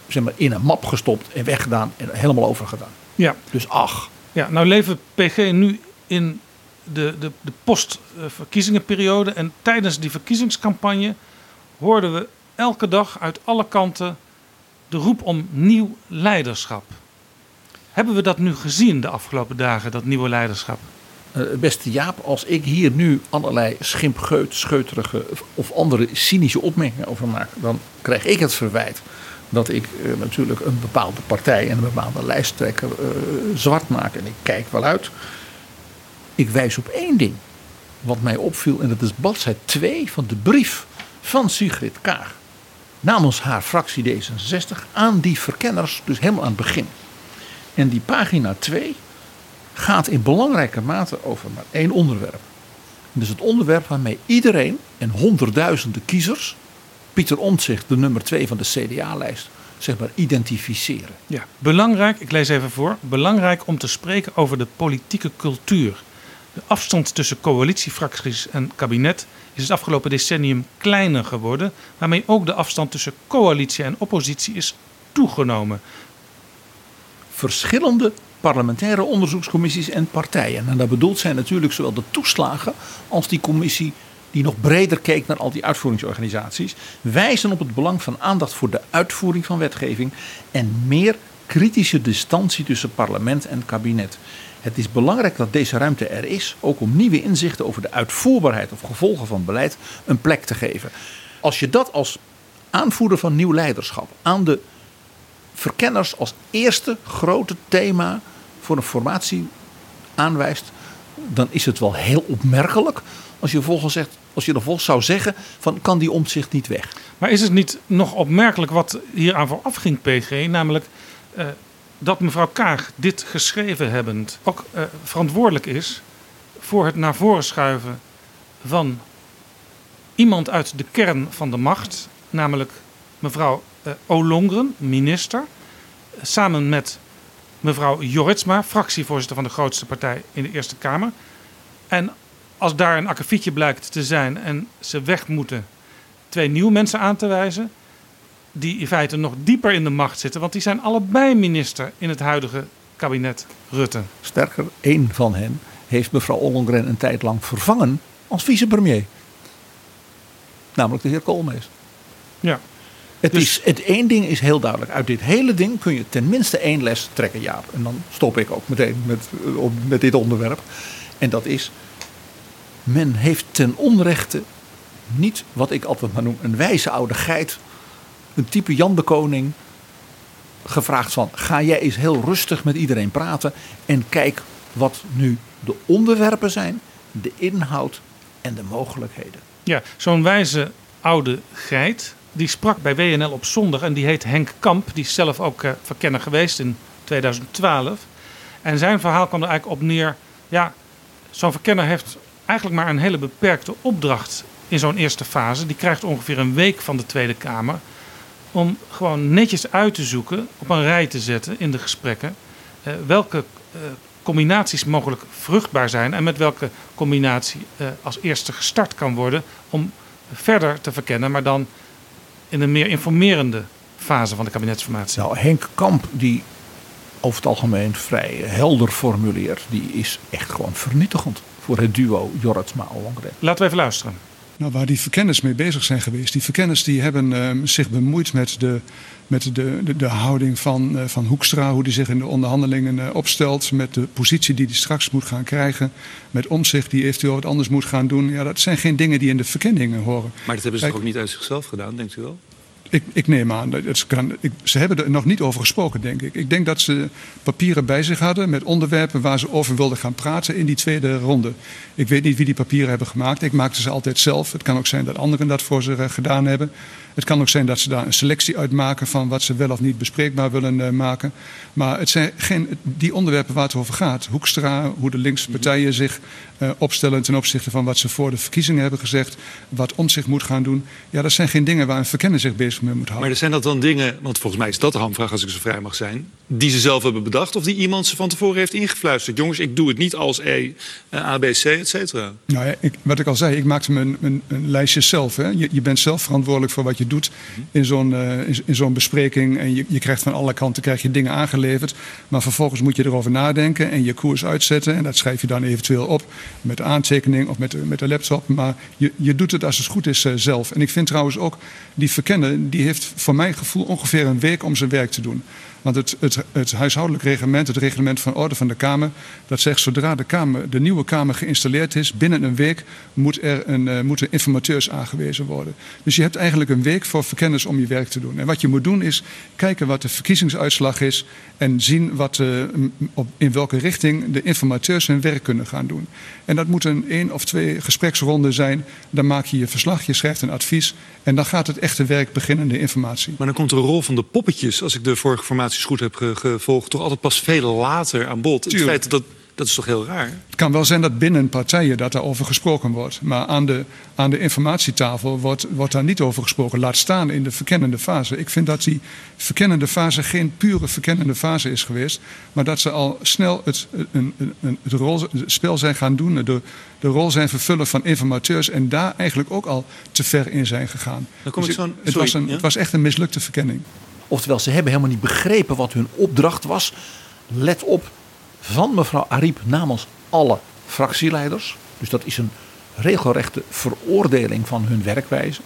[SPEAKER 7] zeg maar, in een map gestopt en weggedaan en helemaal overgedaan.
[SPEAKER 6] Ja.
[SPEAKER 7] Dus ach.
[SPEAKER 6] Ja, nou leven PG nu in de, de, de post-verkiezingenperiode. En tijdens die verkiezingscampagne hoorden we elke dag uit alle kanten de roep om nieuw leiderschap. Hebben we dat nu gezien de afgelopen dagen, dat nieuwe leiderschap?
[SPEAKER 7] Uh, beste Jaap, als ik hier nu allerlei schimpgeut, scheuterige of andere cynische opmerkingen over maak, dan krijg ik het verwijt dat ik uh, natuurlijk een bepaalde partij en een bepaalde lijsttrekker uh, zwart maak. En ik kijk wel uit. Ik wijs op één ding wat mij opviel, en dat is bladzijde 2 van de brief van Sigrid Kaag namens haar fractie D66 aan die verkenners, dus helemaal aan het begin. En die pagina 2 gaat in belangrijke mate over maar één onderwerp. Dus het onderwerp waarmee iedereen en honderdduizenden kiezers Pieter Omtzigt, de nummer 2 van de CDA-lijst, zeg maar identificeren.
[SPEAKER 6] Ja, belangrijk, ik lees even voor, belangrijk om te spreken over de politieke cultuur. De afstand tussen coalitiefracties en kabinet is het afgelopen decennium kleiner geworden, waarmee ook de afstand tussen coalitie en oppositie is toegenomen.
[SPEAKER 7] verschillende parlementaire onderzoekscommissies en partijen. En daar bedoeld zijn natuurlijk zowel de toeslagen als die commissie die nog breder keek naar al die uitvoeringsorganisaties, wijzen op het belang van aandacht voor de uitvoering van wetgeving en meer kritische distantie tussen parlement en kabinet. Het is belangrijk dat deze ruimte er is, ook om nieuwe inzichten over de uitvoerbaarheid of gevolgen van beleid een plek te geven. Als je dat als aanvoerder van nieuw leiderschap aan de verkenners als eerste grote thema voor een formatie aanwijst, dan is het wel heel opmerkelijk als je vervolgens zegt, als je zou zeggen van kan die omzicht niet weg.
[SPEAKER 6] Maar is het niet nog opmerkelijk wat hier aan vooraf ging, PG, namelijk uh, dat mevrouw Kaag dit geschreven hebbend ook uh, verantwoordelijk is voor het naar voren schuiven van iemand uit de kern van de macht, namelijk mevrouw uh, Olongren, minister, samen met mevrouw Joritsma, fractievoorzitter van de grootste partij in de Eerste Kamer. En als daar een akkefietje blijkt te zijn en ze weg moeten twee nieuwe mensen aan te wijzen, die in feite nog dieper in de macht zitten, want die zijn allebei minister in het huidige kabinet Rutte.
[SPEAKER 7] Sterker, één van hen heeft mevrouw Ollongren een tijd lang vervangen als vicepremier. Namelijk de heer Koolmees.
[SPEAKER 6] Ja.
[SPEAKER 7] Het, dus... is, het één ding is heel duidelijk. Uit dit hele ding kun je tenminste één les trekken, Jaap. En dan stop ik ook meteen met, met dit onderwerp. En dat is, men heeft ten onrechte niet wat ik altijd maar noem een wijze oude geit. Een type Jan de Koning. Gevraagd van ga jij eens heel rustig met iedereen praten. En kijk wat nu de onderwerpen zijn. De inhoud en de mogelijkheden.
[SPEAKER 6] Ja, zo'n wijze oude geit die sprak bij WNL op zondag en die heet Henk Kamp. Die is zelf ook uh, verkenner geweest in 2012. En zijn verhaal kwam er eigenlijk op neer. Ja, zo'n verkenner heeft eigenlijk maar een hele beperkte opdracht in zo'n eerste fase. Die krijgt ongeveer een week van de Tweede Kamer. Om gewoon netjes uit te zoeken, op een rij te zetten in de gesprekken. Uh, welke uh, combinaties mogelijk vruchtbaar zijn. En met welke combinatie als eerste gestart kan worden. Om verder te verkennen, maar dan in een meer informerende fase van de kabinetsformatie?
[SPEAKER 7] Nou, Henk Kamp, die over het algemeen vrij helder formuleert, die is echt gewoon vernietigend voor het duo Jorritsma-Ollongren.
[SPEAKER 6] Laten we even luisteren.
[SPEAKER 13] Nou, waar die verkenners mee bezig zijn geweest. Die verkenners die hebben uh, zich bemoeid met de, met de, de, de houding van, uh, van Hoekstra. Hoe die zich in de onderhandelingen uh, opstelt. Met de positie die hij straks moet gaan krijgen. Met omzicht die eventueel wat anders moet gaan doen. Ja, dat zijn geen dingen die in de verkenningen horen.
[SPEAKER 14] Maar dat hebben ze Kijk, toch ook niet uit zichzelf gedaan, denkt u wel?
[SPEAKER 13] Ik, ik, neem aan, dat kan, ze hebben er nog niet over gesproken, denk ik. Ik denk dat ze papieren bij zich hadden met onderwerpen waar ze over wilden gaan praten in die tweede ronde. Ik weet niet wie die papieren hebben gemaakt. Ik maakte ze altijd zelf. Het kan ook zijn dat anderen dat voor ze uh, gedaan hebben. Het kan ook zijn dat ze daar een selectie uit maken van wat ze wel of niet bespreekbaar willen uh, maken. Maar het zijn geen, die onderwerpen waar het over gaat. Hoekstra, hoe de linkse partijen zich uh, opstellen ten opzichte van wat ze voor de verkiezingen hebben gezegd. Wat om zich moet gaan doen. Ja, dat zijn geen dingen waar een verkenner zich bezig mee moet houden.
[SPEAKER 14] Maar zijn dat dan dingen, want volgens mij is dat de hamvraag als ik zo vrij mag zijn. Die ze zelf hebben bedacht of die iemand ze van tevoren heeft ingefluisterd. Jongens, ik doe het niet als E, A, B, C, et cetera.
[SPEAKER 13] Nou ja, ik, wat ik al zei, ik maakte mijn, mijn, mijn lijstje zelf. Hè. Je, je, bent zelf verantwoordelijk voor wat je doet in zo'n uh, in, zo'n bespreking. En je, je krijgt van alle kanten krijg je dingen aangeleverd. Maar vervolgens moet je erover nadenken en je koers uitzetten. En dat schrijf je dan eventueel op met de aantekening of met met de laptop. Maar je, je doet het als het goed is uh, zelf. En ik vind trouwens ook, die verkenner, die heeft voor mijn gevoel ongeveer een week om zijn werk te doen. Want het, het, huishoudelijk reglement, het reglement van orde van de Kamer, dat zegt zodra de, kamer, de nieuwe Kamer geïnstalleerd is, binnen een week moet er een, uh, moeten informateurs aangewezen worden. Dus je hebt eigenlijk een week voor verkenners om je werk te doen. En wat je moet doen is kijken wat de verkiezingsuitslag is en zien wat, uh, op, in welke richting de informateurs hun werk kunnen gaan doen. En dat moet een één of twee gespreksronden zijn. Dan maak je je verslag, je schrijft een advies en dan gaat het echte werk beginnen, de informatie.
[SPEAKER 14] Maar dan komt de rol van de poppetjes, als ik de vorige goed heb gevolgd, toch altijd pas veel later aan bod. Tuurlijk. Het feit dat dat is toch heel raar?
[SPEAKER 13] Het kan wel zijn dat binnen partijen dat daarover gesproken wordt. Maar aan de, aan de informatietafel wordt, wordt daar niet over gesproken. Laat staan in de verkennende fase. Ik vind dat die verkennende fase geen pure verkennende fase is geweest. Maar dat ze al snel het, een, een, het, rol, het spel zijn gaan doen. De, de rol zijn vervullen van informateurs. En daar eigenlijk ook al te ver in zijn gegaan.
[SPEAKER 14] Dan kom
[SPEAKER 13] dus
[SPEAKER 14] ik zo,
[SPEAKER 13] het, was een,
[SPEAKER 14] ja?
[SPEAKER 13] het was echt een mislukte verkenning.
[SPEAKER 7] Oftewel, ze hebben helemaal niet begrepen wat hun opdracht was let op, van mevrouw Ariep namens alle fractieleiders. Dus dat is een regelrechte veroordeling van hun werkwijze.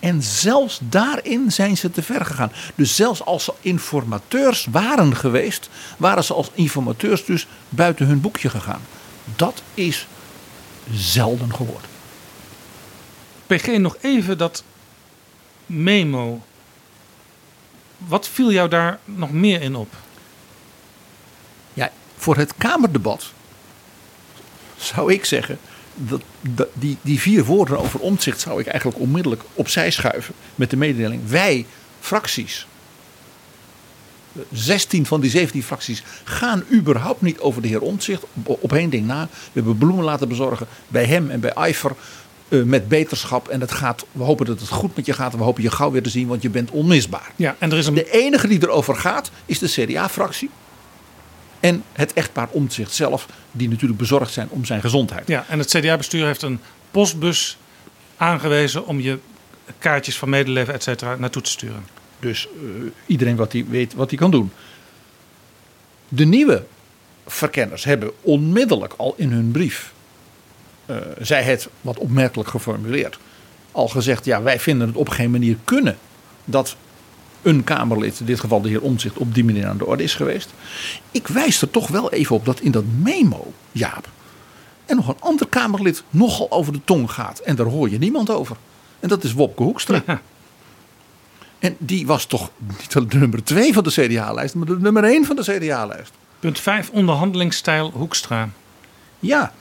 [SPEAKER 7] En zelfs daarin zijn ze te ver gegaan. Dus zelfs als ze informateurs waren geweest, waren ze als informateurs dus buiten hun boekje gegaan. Dat is zelden geworden.
[SPEAKER 6] PG, nog even dat memo. Wat viel jou daar nog meer in op?
[SPEAKER 7] Ja, voor het Kamerdebat zou ik zeggen. Dat, die, die vier woorden over omzicht zou ik eigenlijk onmiddellijk opzij schuiven. Met de mededeling: wij, fracties. 16 van die 17 fracties gaan überhaupt niet over de heer Omtzigt. Op één ding na. We hebben bloemen laten bezorgen bij hem en bij Eifer. Uh, met beterschap. En het gaat, we hopen dat het goed met je gaat. En we hopen je gauw weer te zien, want je bent onmisbaar.
[SPEAKER 6] Ja, en er is een...
[SPEAKER 7] De enige die erover gaat, is de CDA-fractie. En het echtpaar Omtzigt zelf, die natuurlijk bezorgd zijn om zijn gezondheid.
[SPEAKER 6] Ja, en het CDA-bestuur heeft een postbus aangewezen om je kaartjes van medeleven, et cetera, naartoe te sturen.
[SPEAKER 7] Dus uh, iedereen wat hij weet wat hij kan doen. De nieuwe verkenners hebben onmiddellijk al in hun brief, zij het wat opmerkelijk geformuleerd, al gezegd: ja, wij vinden het op geen manier kunnen dat een Kamerlid, in dit geval de heer Omtzigt, op die manier aan de orde is geweest. Ik wijs er toch wel even op dat in dat memo, Jaap, en nog een ander Kamerlid nogal over de tong gaat. En daar hoor je niemand over. En dat is Wopke Hoekstra. Ja. En die was toch niet de nummer 2 van de CDA-lijst, maar de nummer 1 van de CDA-lijst.
[SPEAKER 6] Punt 5, onderhandelingsstijl Hoekstra.
[SPEAKER 7] Ja.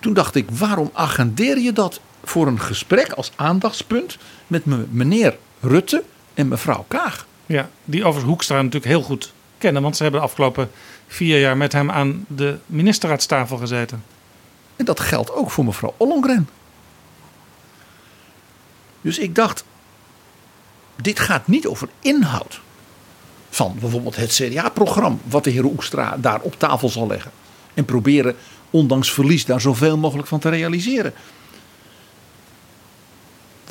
[SPEAKER 7] Toen dacht ik, waarom agendeer je dat voor een gesprek als aandachtspunt met meneer Rutte en mevrouw Kaag?
[SPEAKER 6] Ja, die overigens Hoekstra natuurlijk heel goed kennen, want ze hebben de afgelopen vier jaar met hem aan de ministerraadstafel gezeten.
[SPEAKER 7] En dat geldt ook voor mevrouw Ollongren. Dus ik dacht, dit gaat niet over inhoud van bijvoorbeeld het CDA-programma, wat de heer Oekstra daar op tafel zal leggen. En proberen, ondanks verlies, daar zoveel mogelijk van te realiseren.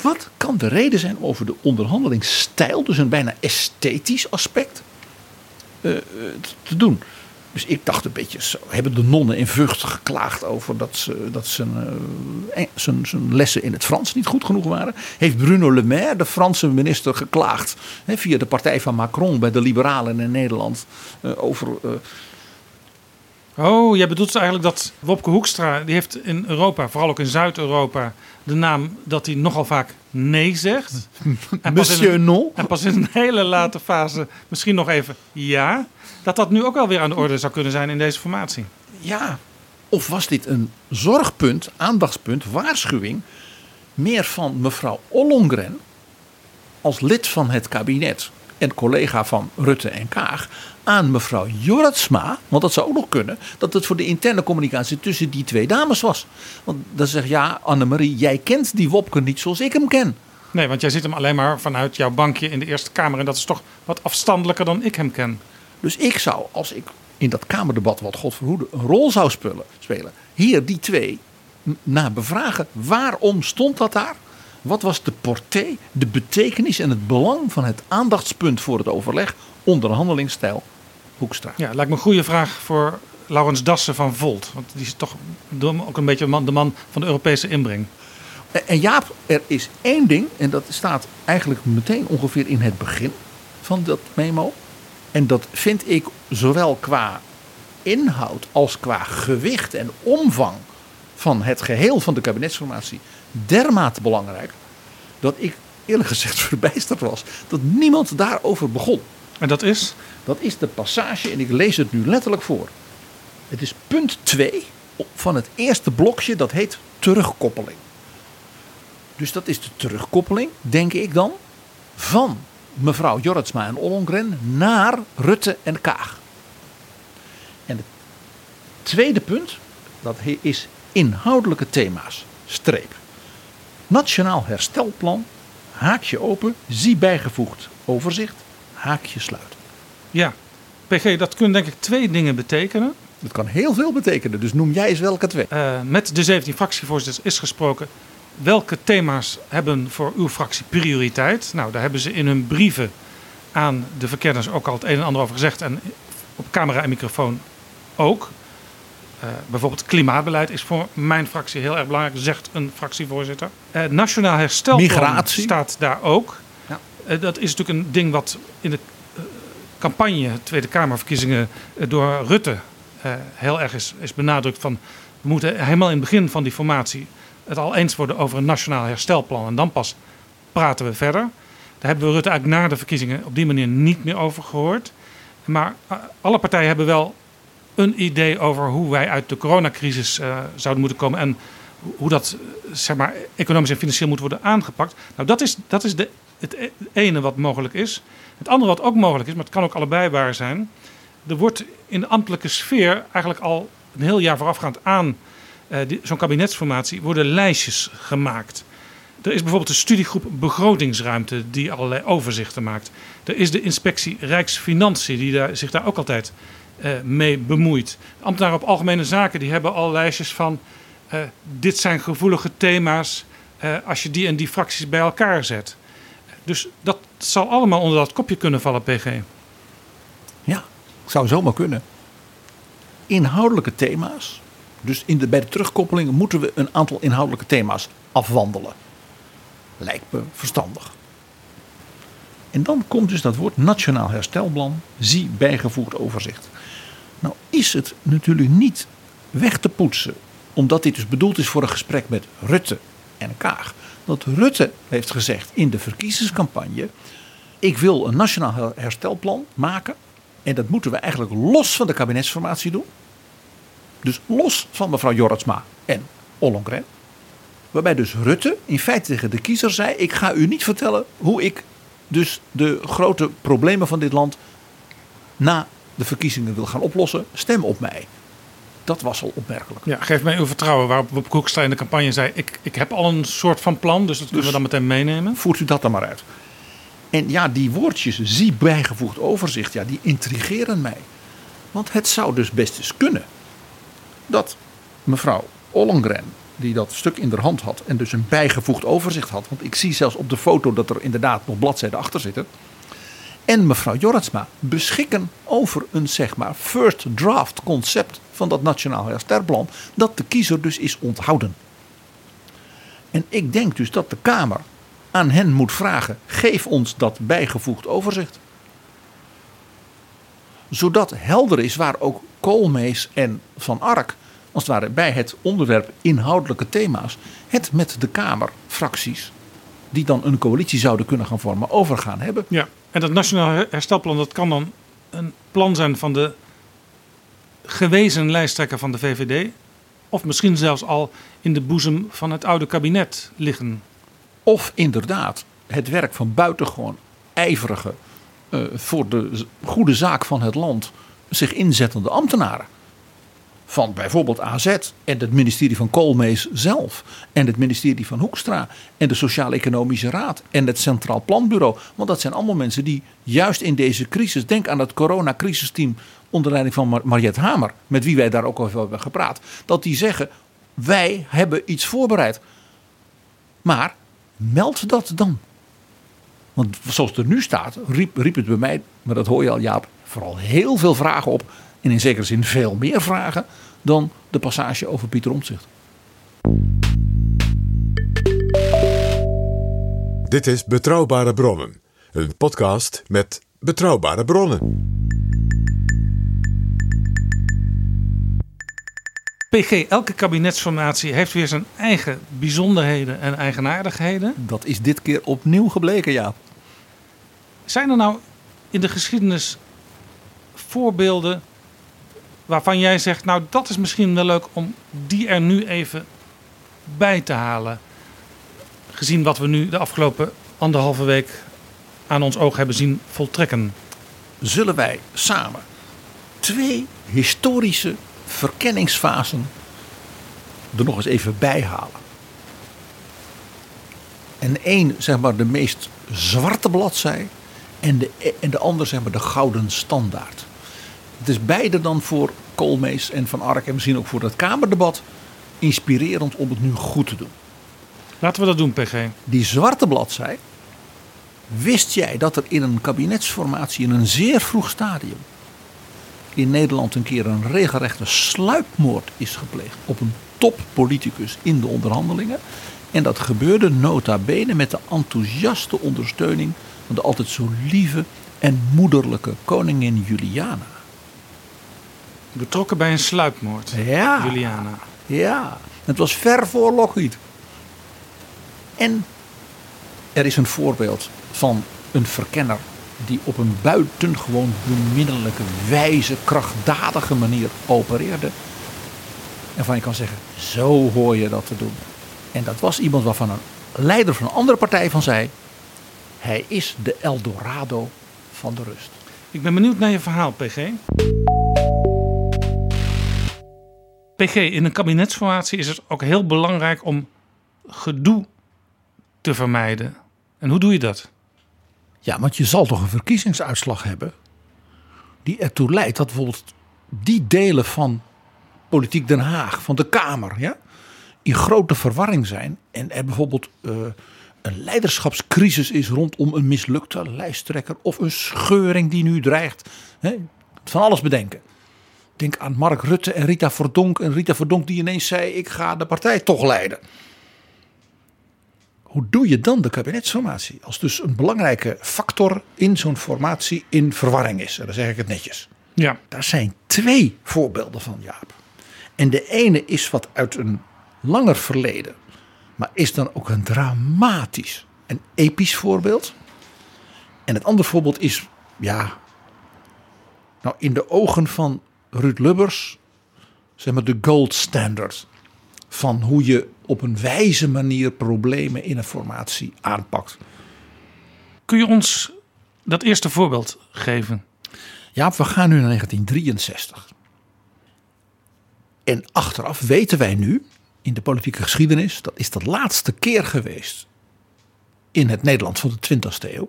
[SPEAKER 7] Wat kan de reden zijn over de onderhandelingsstijl, dus een bijna esthetisch aspect, uh, te doen? Dus ik dacht een beetje, zo, hebben de nonnen in Vught geklaagd over dat, ze, dat zijn, uh, zijn, lessen in het Frans niet goed genoeg waren? Heeft Bruno Le Maire, de Franse minister, geklaagd via de partij van Macron bij de Liberalen in Nederland over.
[SPEAKER 6] Oh, jij bedoelt eigenlijk dat Wopke Hoekstra, die heeft in Europa, vooral ook in Zuid-Europa, de naam dat hij nogal vaak nee zegt.
[SPEAKER 7] en Monsieur
[SPEAKER 6] een,
[SPEAKER 7] Non.
[SPEAKER 6] En pas in een hele late fase misschien nog even ja dat dat nu ook wel weer aan de orde zou kunnen zijn in deze formatie.
[SPEAKER 7] Ja, of was dit een zorgpunt, aandachtspunt, waarschuwing meer van mevrouw Ollongren als lid van het kabinet en collega van Rutte en Kaag aan mevrouw Jortsma, want dat zou ook nog kunnen, dat het voor de interne communicatie tussen die twee dames was. Want dan zeg ja, Annemarie, jij kent die Wopke niet zoals ik hem ken.
[SPEAKER 6] Nee, want jij ziet hem alleen maar vanuit jouw bankje in de Eerste Kamer en dat is toch wat afstandelijker dan ik hem ken.
[SPEAKER 7] Dus ik zou, als ik in dat Kamerdebat, wat God verhoede, een rol zou spelen, hier die twee na bevragen. Waarom stond dat daar? Wat was de porté, de betekenis en het belang van het aandachtspunt voor het overleg, onderhandelingsstijl Hoekstra?
[SPEAKER 6] Ja, lijkt me een goede vraag voor Laurens Dassen van Volt. Want die is toch ook een beetje de man van de Europese inbreng.
[SPEAKER 7] En Jaap, er is één ding, en dat staat eigenlijk meteen ongeveer in het begin van dat memo. En dat vind ik zowel qua inhoud als qua gewicht en omvang van het geheel van de kabinetsformatie dermate belangrijk. Dat ik eerlijk gezegd verbijsterd was dat niemand daarover begon.
[SPEAKER 6] En dat is?
[SPEAKER 7] Dat is de passage, en ik lees het nu letterlijk voor. Het is punt 2 van het eerste blokje, dat heet terugkoppeling. Dus dat is de terugkoppeling, denk ik dan, van mevrouw Jorritsma en Ollongren naar Rutte en Kaag. En het tweede punt, dat is inhoudelijke thema's. Streep. Nationaal herstelplan, haakje open, zie bijgevoegd overzicht, haakje sluiten.
[SPEAKER 6] Ja, PG, dat kunnen denk ik twee dingen betekenen.
[SPEAKER 7] Dat kan heel veel betekenen, dus noem jij eens welke twee.
[SPEAKER 6] Uh, met de 17 fractievoorzitters is gesproken welke thema's hebben voor uw fractie prioriteit? Nou, daar hebben ze in hun brieven aan de verkenners ook al het een en ander over gezegd. En op camera en microfoon ook. Uh, bijvoorbeeld klimaatbeleid is voor mijn fractie heel erg belangrijk, zegt een fractievoorzitter. Uh, Nationaal Herstelplan
[SPEAKER 7] Migratie.
[SPEAKER 6] staat daar ook. Uh, dat is natuurlijk een ding wat in de campagne, Tweede Kamerverkiezingen, door Rutte heel erg is, is benadrukt van we moeten helemaal in het begin van die formatie het al eens worden over een nationaal herstelplan. En dan pas praten we verder. Daar hebben we Rutte eigenlijk na de verkiezingen op die manier niet meer over gehoord. Maar alle partijen hebben wel een idee over hoe wij uit de coronacrisis zouden moeten komen. En hoe dat zeg maar, economisch en financieel moet worden aangepakt. Nou, dat is, dat is de, het ene wat mogelijk is. Het andere wat ook mogelijk is, maar het kan ook allebei waar zijn. Er wordt in de ambtelijke sfeer eigenlijk al een heel jaar voorafgaand aan uh, zo'n kabinetsformatie worden lijstjes gemaakt. Er is bijvoorbeeld een studiegroep begrotingsruimte die allerlei overzichten maakt. Er is de inspectie Rijksfinanciën die daar, zich daar ook altijd uh, mee bemoeit. Ambtenaren op algemene zaken die hebben al lijstjes van uh, dit zijn gevoelige thema's als je die en die fracties bij elkaar zet. Dus dat zal allemaal onder dat kopje kunnen vallen, PG.
[SPEAKER 7] Ja, zou zomaar kunnen. Inhoudelijke thema's. Dus in de, bij de terugkoppeling moeten we een aantal inhoudelijke thema's afwandelen. Lijkt me verstandig. En dan komt dus dat woord Nationaal Herstelplan, zie bijgevoegd overzicht. Nou is het natuurlijk niet weg te poetsen, omdat dit dus bedoeld is voor een gesprek met Rutte en Kaag. Dat Rutte heeft gezegd in de verkiezingscampagne: ik wil een nationaal herstelplan maken. En dat moeten we eigenlijk los van de kabinetsformatie doen. Dus los van mevrouw Jorritsma en Ollongren. Waarbij dus Rutte in feite tegen de kiezer zei: ik ga u niet vertellen hoe ik dus de grote problemen van dit land na de verkiezingen wil gaan oplossen, stem op mij. Dat was al opmerkelijk.
[SPEAKER 6] Ja, geef mij uw vertrouwen. Waarop Bob Koekstra in de campagne zei: ik, ik heb al een soort van plan, dus dat kunnen we dan meteen meenemen.
[SPEAKER 7] Voert u dat dan maar uit. En ja, die woordjes, zie bijgevoegd overzicht, ja, die intrigeren mij. Want het zou dus best eens kunnen dat mevrouw Ollongren, die dat stuk in haar hand had en dus een bijgevoegd overzicht had. Want ik zie zelfs op de foto dat er inderdaad nog bladzijden achter zitten en mevrouw Jorritsma beschikken over een zeg maar first draft concept van dat Nationaal Herstelplan, dat de kiezer dus is onthouden. En ik denk dus dat de Kamer aan hen moet vragen: geef ons dat bijgevoegd overzicht. Zodat helder is waar ook Koolmees en Van Ark, als het ware bij het onderwerp inhoudelijke thema's, het met de Kamerfracties, die dan een coalitie zouden kunnen gaan vormen, over gaan hebben.
[SPEAKER 6] Ja. En dat nationaal herstelplan dat kan dan een plan zijn van de gewezen lijsttrekker van de VVD. Of misschien zelfs al in de boezem van het oude kabinet liggen.
[SPEAKER 7] Of inderdaad het werk van buitengewoon ijverige, uh, voor de goede zaak van het land zich inzettende ambtenaren van bijvoorbeeld AZ en het ministerie van Koolmees zelf en het ministerie van Hoekstra en de Sociaal-Economische Raad en het Centraal Planbureau. Want dat zijn allemaal mensen die juist in deze crisis, denk aan het coronacrisisteam onder leiding van Mar Mariette Hamer, met wie wij daar ook over hebben gepraat, dat die zeggen wij hebben iets voorbereid. Maar meld dat dan. Want zoals het er nu staat, riep, riep het bij mij, maar dat hoor je al Jaap, vooral heel veel vragen op en in zekere zin veel meer vragen dan de passage over Pieter Omtzigt.
[SPEAKER 5] Dit is Betrouwbare Bronnen, een podcast met betrouwbare bronnen.
[SPEAKER 6] PG, elke kabinetsformatie heeft weer zijn eigen bijzonderheden en eigenaardigheden.
[SPEAKER 7] Dat is dit keer opnieuw gebleken, ja.
[SPEAKER 6] Zijn er nou in de geschiedenis voorbeelden waarvan jij zegt, nou dat is misschien wel leuk om die er nu even bij te halen. Gezien wat we nu de afgelopen anderhalve week aan ons oog hebben zien voltrekken.
[SPEAKER 7] Zullen wij samen twee historische verkenningsfasen er nog eens even bij halen? En één, zeg maar, de meest zwarte bladzij. En de, en de ander, zeg maar, de gouden standaard. Het is beide dan voor Koolmees en Van Ark en misschien ook voor het Kamerdebat inspirerend om het nu goed te doen.
[SPEAKER 6] Laten we dat doen, PG.
[SPEAKER 7] Die zwarte bladzij. Wist jij dat er in een kabinetsformatie in een zeer vroeg stadium in Nederland een keer een regelrechte sluipmoord is gepleegd op een toppoliticus in de onderhandelingen. En dat gebeurde nota bene met de enthousiaste ondersteuning van de altijd zo lieve en moederlijke koningin Juliana.
[SPEAKER 6] Betrokken bij een sluipmoord.
[SPEAKER 7] Ja.
[SPEAKER 6] Juliana.
[SPEAKER 7] Ja, het was ver voor Lockheed. En er is een voorbeeld van een verkenner die op een buitengewoon beminnelijke, wijze, krachtdadige manier opereerde. En van je kan zeggen, zo hoor je dat te doen. En dat was iemand waarvan een leider van een andere partij van zei, hij is de Eldorado van de rust.
[SPEAKER 6] Ik ben benieuwd naar je verhaal, PG. PG, in een kabinetsformatie is het ook heel belangrijk om gedoe te vermijden. En hoe doe je dat?
[SPEAKER 7] Ja, want je zal toch een verkiezingsuitslag hebben die ertoe leidt dat bijvoorbeeld die delen van politiek Den Haag, van de Kamer, ja, in grote verwarring zijn en er bijvoorbeeld uh, een leiderschapscrisis is rondom een mislukte lijsttrekker of een scheuring die nu dreigt. Hè, van alles bedenken. Denk aan Mark Rutte en Rita Verdonk. En Rita Verdonk die ineens zei: Ik ga de partij toch leiden. Hoe doe je dan de kabinetsformatie? Als dus een belangrijke factor in zo'n formatie in verwarring is. En dan zeg ik het netjes.
[SPEAKER 6] Ja.
[SPEAKER 7] Daar zijn twee voorbeelden van, Jaap. En de ene is wat uit een langer verleden. Maar is dan ook een dramatisch en episch voorbeeld. En het andere voorbeeld is, ja. Nou, in de ogen van Ruud Lubbers. zeg maar de gold standard. van hoe je op een wijze manier problemen in een formatie aanpakt.
[SPEAKER 6] Kun je ons dat eerste voorbeeld geven?
[SPEAKER 7] Ja, we gaan nu naar 1963. En achteraf weten wij nu, in de politieke geschiedenis, dat is de laatste keer geweest in het Nederland van de 20e eeuw.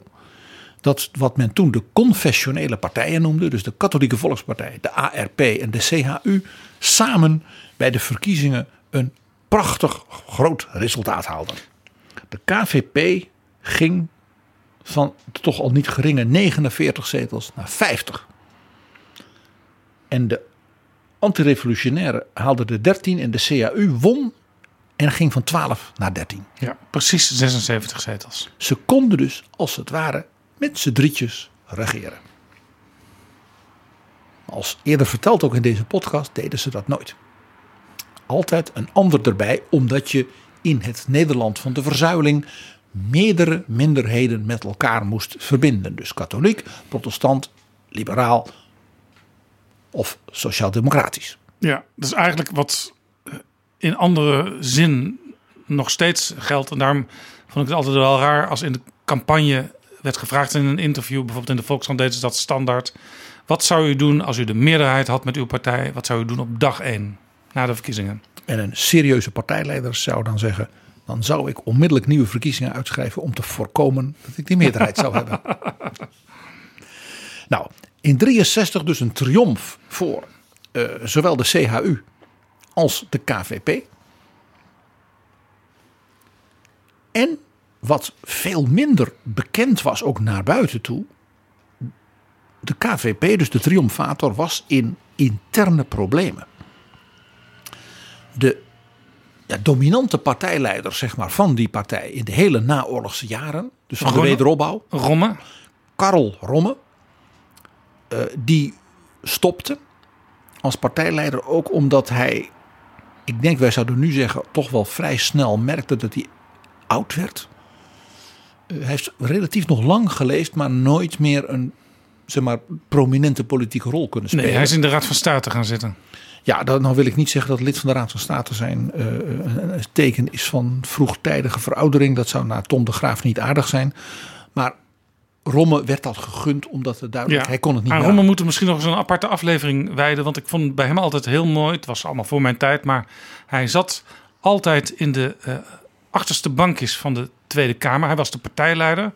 [SPEAKER 7] Dat wat men toen de confessionele partijen noemde, dus de Katholieke Volkspartij, de ARP en de CHU, samen bij de verkiezingen een prachtig groot resultaat haalden. De KVP ging van toch al niet geringe 49 zetels naar 50. En de antirevolutionaire haalde de 13 en de CAU won en ging van 12 naar 13.
[SPEAKER 6] Ja, precies 76 zetels.
[SPEAKER 7] Ze konden dus als het ware met z'n drietjes regeren. Als eerder verteld ook in deze podcast deden ze dat nooit. Altijd een ander erbij, omdat je in het Nederland van de verzuiling meerdere minderheden met elkaar moest verbinden. Dus katholiek, protestant, liberaal of sociaal-democratisch.
[SPEAKER 6] Ja, dat is eigenlijk wat in andere zin nog steeds geldt. En daarom vond ik het altijd wel raar als in de campagne werd gevraagd in een interview, bijvoorbeeld in de Volkskrant deden ze dat standaard. Wat zou u doen als u de meerderheid had met uw partij? Wat zou u doen op dag 1 na de verkiezingen?
[SPEAKER 7] En een serieuze partijleider zou dan zeggen: dan zou ik onmiddellijk nieuwe verkiezingen uitschrijven om te voorkomen dat ik die meerderheid zou hebben. Nou, in 63 dus een triomf voor uh, zowel de CHU als de KVP. En wat veel minder bekend was, ook naar buiten toe. De KVP, dus de triomfator, was in interne problemen. De ja, dominante partijleider zeg maar, van die partij in de hele naoorlogse jaren, dus van
[SPEAKER 6] Romme?
[SPEAKER 7] de wederopbouw,
[SPEAKER 6] Romme?
[SPEAKER 7] Karl Romme, uh, die stopte als partijleider ook omdat hij, ik denk wij zouden nu zeggen, toch wel vrij snel merkte dat hij oud werd. Uh, hij heeft relatief nog lang geleefd, maar nooit meer een zeg maar, prominente politieke rol kunnen spelen.
[SPEAKER 6] Nee, hij is in de Raad van State gaan zitten.
[SPEAKER 7] Ja, dan nou wil ik niet zeggen dat lid van de Raad van State zijn uh, een, teken is van vroegtijdige veroudering. Dat zou naar Tom de Graaf niet aardig zijn. Maar Romme werd dat gegund omdat het duidelijk,
[SPEAKER 6] Ja.
[SPEAKER 7] hij kon het niet
[SPEAKER 6] Aan
[SPEAKER 7] meer
[SPEAKER 6] Romme moeten we misschien nog eens een aparte aflevering wijden. Want ik vond het bij hem altijd heel mooi. Het was allemaal voor mijn tijd. Maar hij zat altijd in de eh, achterste bankjes van de Tweede Kamer. Hij was de partijleider.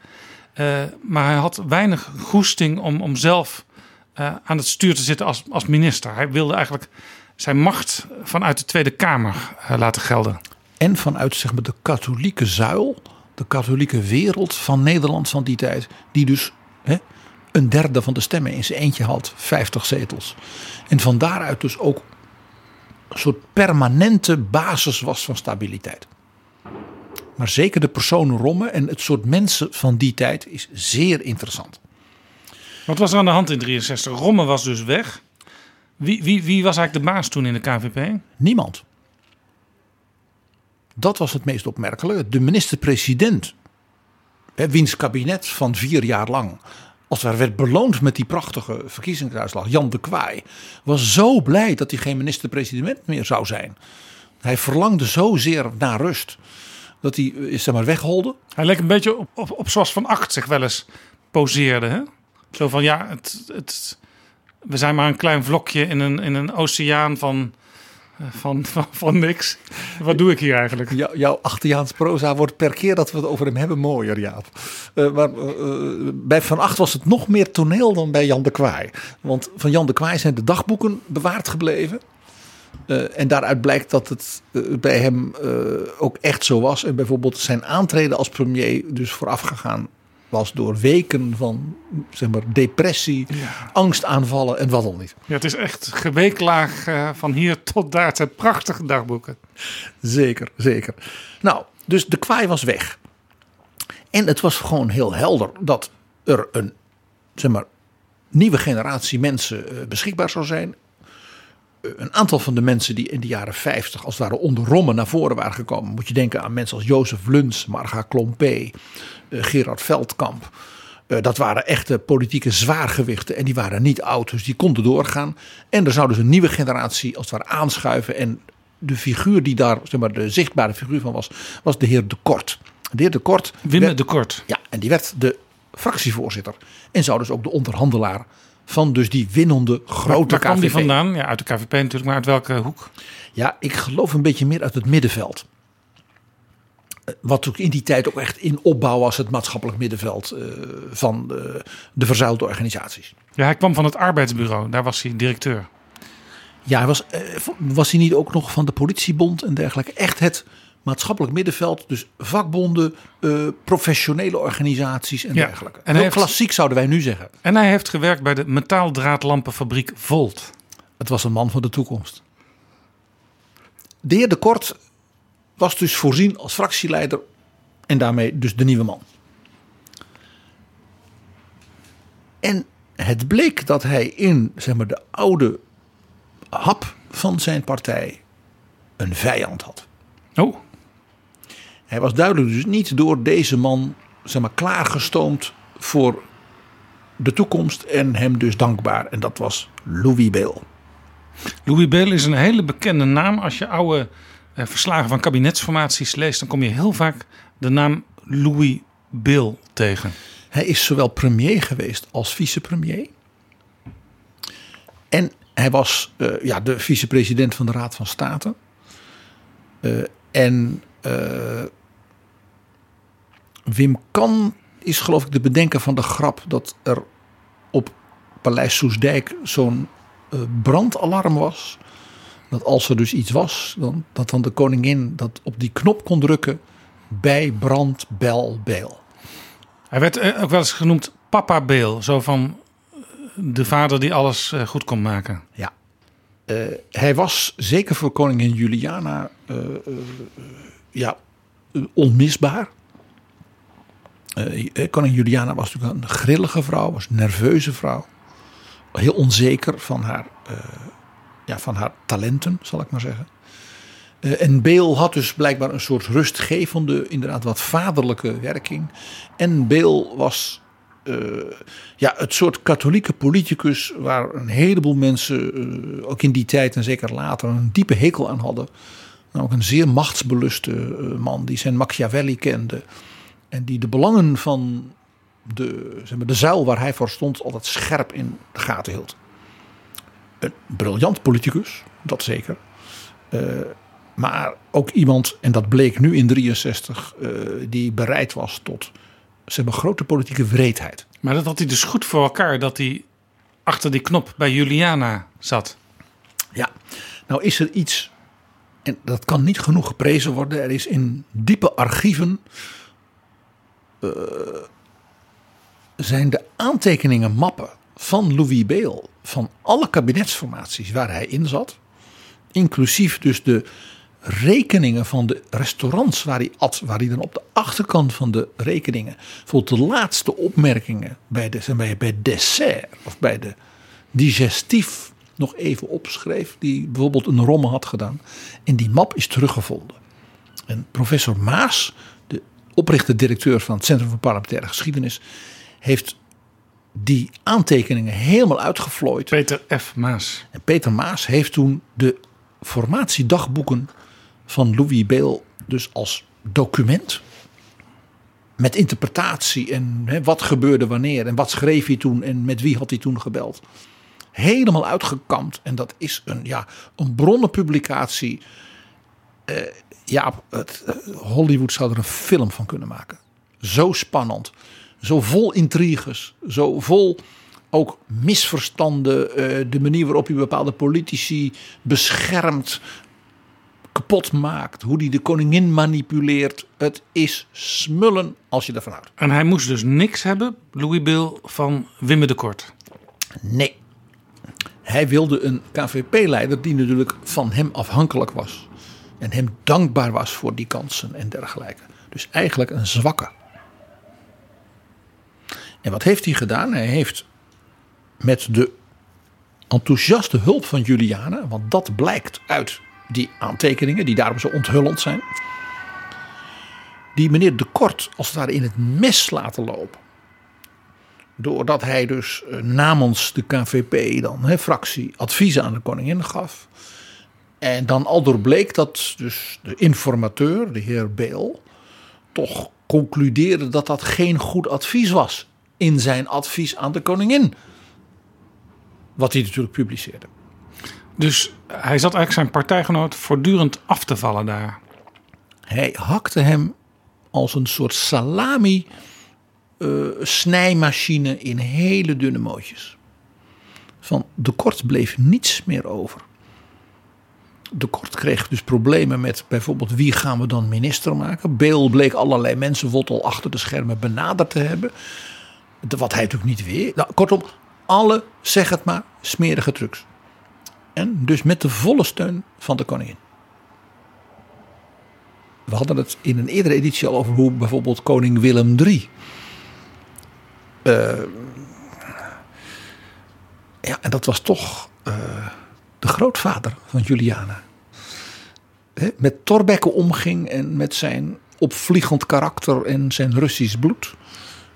[SPEAKER 6] Eh, maar hij had weinig goesting om, om zelf eh, aan het stuur te zitten als, als minister. Hij wilde eigenlijk zijn macht vanuit de Tweede Kamer eh, laten gelden.
[SPEAKER 7] En vanuit zeg maar, de katholieke zuil, de katholieke wereld van Nederland van die tijd. Die dus hè, een derde van de stemmen in zijn eentje had, 50 zetels. En van daaruit dus ook een soort permanente basis was van stabiliteit. Maar zeker de persoon Romme en het soort mensen van die tijd is zeer interessant.
[SPEAKER 6] Wat was er aan de hand in 63? Romme was dus weg. Wie, wie, wie was eigenlijk de baas toen in de KVP?
[SPEAKER 7] Niemand. Dat was het meest opmerkelijke. De minister-president, wiens kabinet van vier jaar lang als het werd beloond met die prachtige verkiezingsuitslag, Jan de Kwaai, was zo blij dat hij geen minister-president meer zou zijn. Hij verlangde zozeer naar rust dat hij eh, zeg maar, wegholde.
[SPEAKER 6] Hij leek een beetje op, op, op zoals Van Acht zich wel eens poseerde. Hè? Zo van ja, het, het, we zijn maar een klein vlokje in een, in een oceaan van, eh, van, van, van niks. Wat doe ik hier eigenlijk?
[SPEAKER 7] Jou, jouw achterjaans proza wordt per keer dat we het over hem hebben mooier, Jaap. Uh, maar uh, bij Van Acht was het nog meer toneel dan bij Jan de Kwaai. Want van Jan de Kwaai zijn de dagboeken bewaard gebleven. En daaruit blijkt dat het bij hem ook echt zo was. En bijvoorbeeld zijn aantreden als premier dus voorafgegaan was door weken van zeg maar, depressie, ja. angstaanvallen en wat dan niet.
[SPEAKER 6] Ja, het is echt geweeklaag van hier tot daar. Het zijn prachtige dagboeken.
[SPEAKER 7] Zeker, zeker. Nou, dus de kwaai was weg. En het was gewoon heel helder dat er een zeg maar, nieuwe generatie mensen beschikbaar zou zijn een aantal van de mensen die in de jaren 50 als het ware onder rommen naar voren waren gekomen. Moet je denken aan mensen als Jozef Luns, Marga Klompé, uh, Gerard Veldkamp. Uh, dat waren echte politieke zwaargewichten en die waren niet oud, dus die konden doorgaan. En er zou dus een nieuwe generatie als het ware aanschuiven. En de figuur die daar, zeg maar, de zichtbare figuur van was, was de heer De Kort. De heer De Kort.
[SPEAKER 6] Wim werd, De Kort.
[SPEAKER 7] Ja, en die werd de fractievoorzitter. En zou dus ook de onderhandelaar van dus die winnende grote
[SPEAKER 6] Waar kwam die vandaan? Ja, uit de KVP natuurlijk, maar uit welke hoek?
[SPEAKER 7] Ja, ik geloof een beetje meer uit het middenveld. Wat ook in die tijd ook echt in opbouw was, het maatschappelijk middenveld uh, van de, de verzuilde organisaties.
[SPEAKER 6] Ja, hij kwam van het arbeidsbureau, daar was hij directeur.
[SPEAKER 7] Ja, was, uh, was hij niet ook nog van de politiebond en dergelijke? Echt het maatschappelijk middenveld, dus vakbonden, uh, professionele organisaties en
[SPEAKER 6] Ja,
[SPEAKER 7] dergelijke.
[SPEAKER 6] en heeft-
[SPEAKER 7] klassiek zouden wij nu zeggen.
[SPEAKER 6] En hij heeft gewerkt bij de metaaldraadlampenfabriek Volt.
[SPEAKER 7] Het was een man van de toekomst. De heer De Kort was dus voorzien als fractieleider en daarmee dus de nieuwe man. En het bleek dat hij in zeg maar, de oude hap van zijn partij een vijand had.
[SPEAKER 6] Oh.
[SPEAKER 7] Hij was duidelijk dus niet door deze man zeg maar, klaargestoomd voor de toekomst en hem dus dankbaar. En dat was Louis Beel.
[SPEAKER 6] Louis Beel is een hele bekende naam. Als je oude eh, verslagen van kabinetsformaties leest, dan kom je heel vaak de naam Louis Beel tegen.
[SPEAKER 7] Hij is zowel premier geweest als vicepremier. En hij was eh, ja, de vicepresident van de Raad van State. Eh, en Wim Kan is geloof ik de bedenker van de grap dat er op Paleis Soesdijk zo'n eh, brandalarm was. Dat als er dus iets was, dan, dat dan de koningin dat op die knop kon drukken bij brand, bel, beel.
[SPEAKER 6] Hij werd eh, ook wel eens genoemd Papa Beel. Zo van eh, de vader die alles eh, goed kon maken.
[SPEAKER 7] Ja. Eh, hij was zeker voor koningin Juliana eh, eh, ja, onmisbaar. Eh, eh, koningin Juliana was natuurlijk een grillige vrouw, was een nerveuze vrouw. Heel onzeker van haar, eh, ja, van haar talenten, zal ik maar zeggen. Eh, en Beel had dus blijkbaar een soort rustgevende, inderdaad wat vaderlijke werking. En Beel was ja, het soort katholieke politicus waar een heleboel mensen, ook in die tijd en zeker later, een diepe hekel aan hadden. En ook een zeer machtsbeluste eh, man die zijn Machiavelli kende. En die de belangen van de, zeg maar, de zuil waar hij voor stond altijd scherp in de gaten hield. Een briljant politicus, dat zeker. Eh, maar ook iemand, en dat bleek nu in 63, eh, die bereid was tot zeg maar, grote politieke wreedheid.
[SPEAKER 6] Maar dat had hij dus goed voor elkaar dat hij achter die knop bij Juliana zat.
[SPEAKER 7] Ja, nou is er iets, en dat kan niet genoeg geprezen worden. Er is in diepe archieven. eh, zijn de aantekeningen mappen van Louis Beel van alle kabinetsformaties waar hij in zat, inclusief dus de rekeningen van de restaurants waar hij at, waar hij dan op de achterkant van de rekeningen, bijvoorbeeld de laatste opmerkingen bij, de, bij, bij dessert of bij de digestief nog even opschreef, die bijvoorbeeld een romme had gedaan. En die map is teruggevonden. En professor Maas, de oprichter-directeur van het Centrum voor Parlementaire Geschiedenis, heeft die aantekeningen helemaal uitgevlooid.
[SPEAKER 6] Peter F. Maas.
[SPEAKER 7] En Peter Maas heeft toen de formatiedagboeken van Louis Beel dus als document met interpretatie en hè, wat gebeurde wanneer en wat schreef hij toen en met wie had hij toen gebeld. Helemaal uitgekampt en dat is een, ja, een bronnenpublicatie. Eh, ja, het, eh, Hollywood zou er een film van kunnen maken. Zo spannend, zo vol intriges, zo vol ook misverstanden, eh, de manier waarop hij bepaalde politici beschermt, kapot maakt, hoe hij de koningin manipuleert. Het is smullen als je ervan houdt.
[SPEAKER 6] En hij moest dus niks hebben, Louis Bill, van Wim de Kort.
[SPEAKER 7] Nee. Hij wilde een KVP-leider die natuurlijk van hem afhankelijk was. En hem dankbaar was voor die kansen en dergelijke. Dus eigenlijk een zwakke. En wat heeft hij gedaan? Hij heeft met de enthousiaste hulp van Juliana, want dat blijkt uit die aantekeningen, die daarom zo onthullend zijn, die meneer De Kort als het ware in het mes laten lopen. Doordat hij dus eh, namens de KVP dan, hè, fractie, adviezen aan de koningin gaf. En dan al door bleek dat dus de informateur, de heer Beel, toch concludeerde dat dat geen goed advies was in zijn advies aan de koningin. Wat hij natuurlijk publiceerde.
[SPEAKER 6] Dus hij zat eigenlijk zijn partijgenoot voortdurend af te vallen daar.
[SPEAKER 7] Hij hakte hem als een soort salami eh, snijmachine in hele dunne mootjes. Van de kort bleef niets meer over. De kort kreeg dus problemen met bijvoorbeeld wie gaan we dan minister maken. Beel bleek allerlei mensen al achter de schermen benaderd te hebben. Wat hij natuurlijk niet weer. Nou, kortom, alle, zeg het maar, smerige trucs. En dus met de volle steun van de koningin. We hadden het in een eerdere editie al over hoe bijvoorbeeld koning Willem III. Uh, ja, en dat was toch uh, de grootvader van Juliana. He, met Torbekke omging en met zijn opvliegend karakter en zijn Russisch bloed.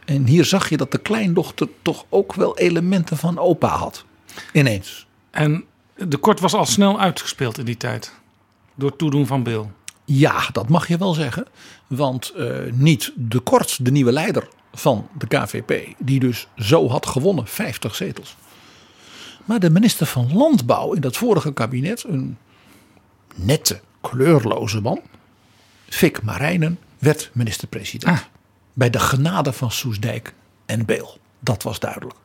[SPEAKER 7] En hier zag je dat de kleindochter toch ook wel elementen van opa had. Ineens.
[SPEAKER 6] En de kort was al snel uitgespeeld in die tijd. Door toedoen van Bill.
[SPEAKER 7] Ja, dat mag je wel zeggen. Want uh, niet de kort, de nieuwe leider van de KVP, die dus zo had gewonnen, 50 zetels. Maar de minister van Landbouw in dat vorige kabinet, een nette, kleurloze man, Fik Marijnen, werd minister-president. Ah. Bij de genade van Soesdijk en Beel. Dat was duidelijk.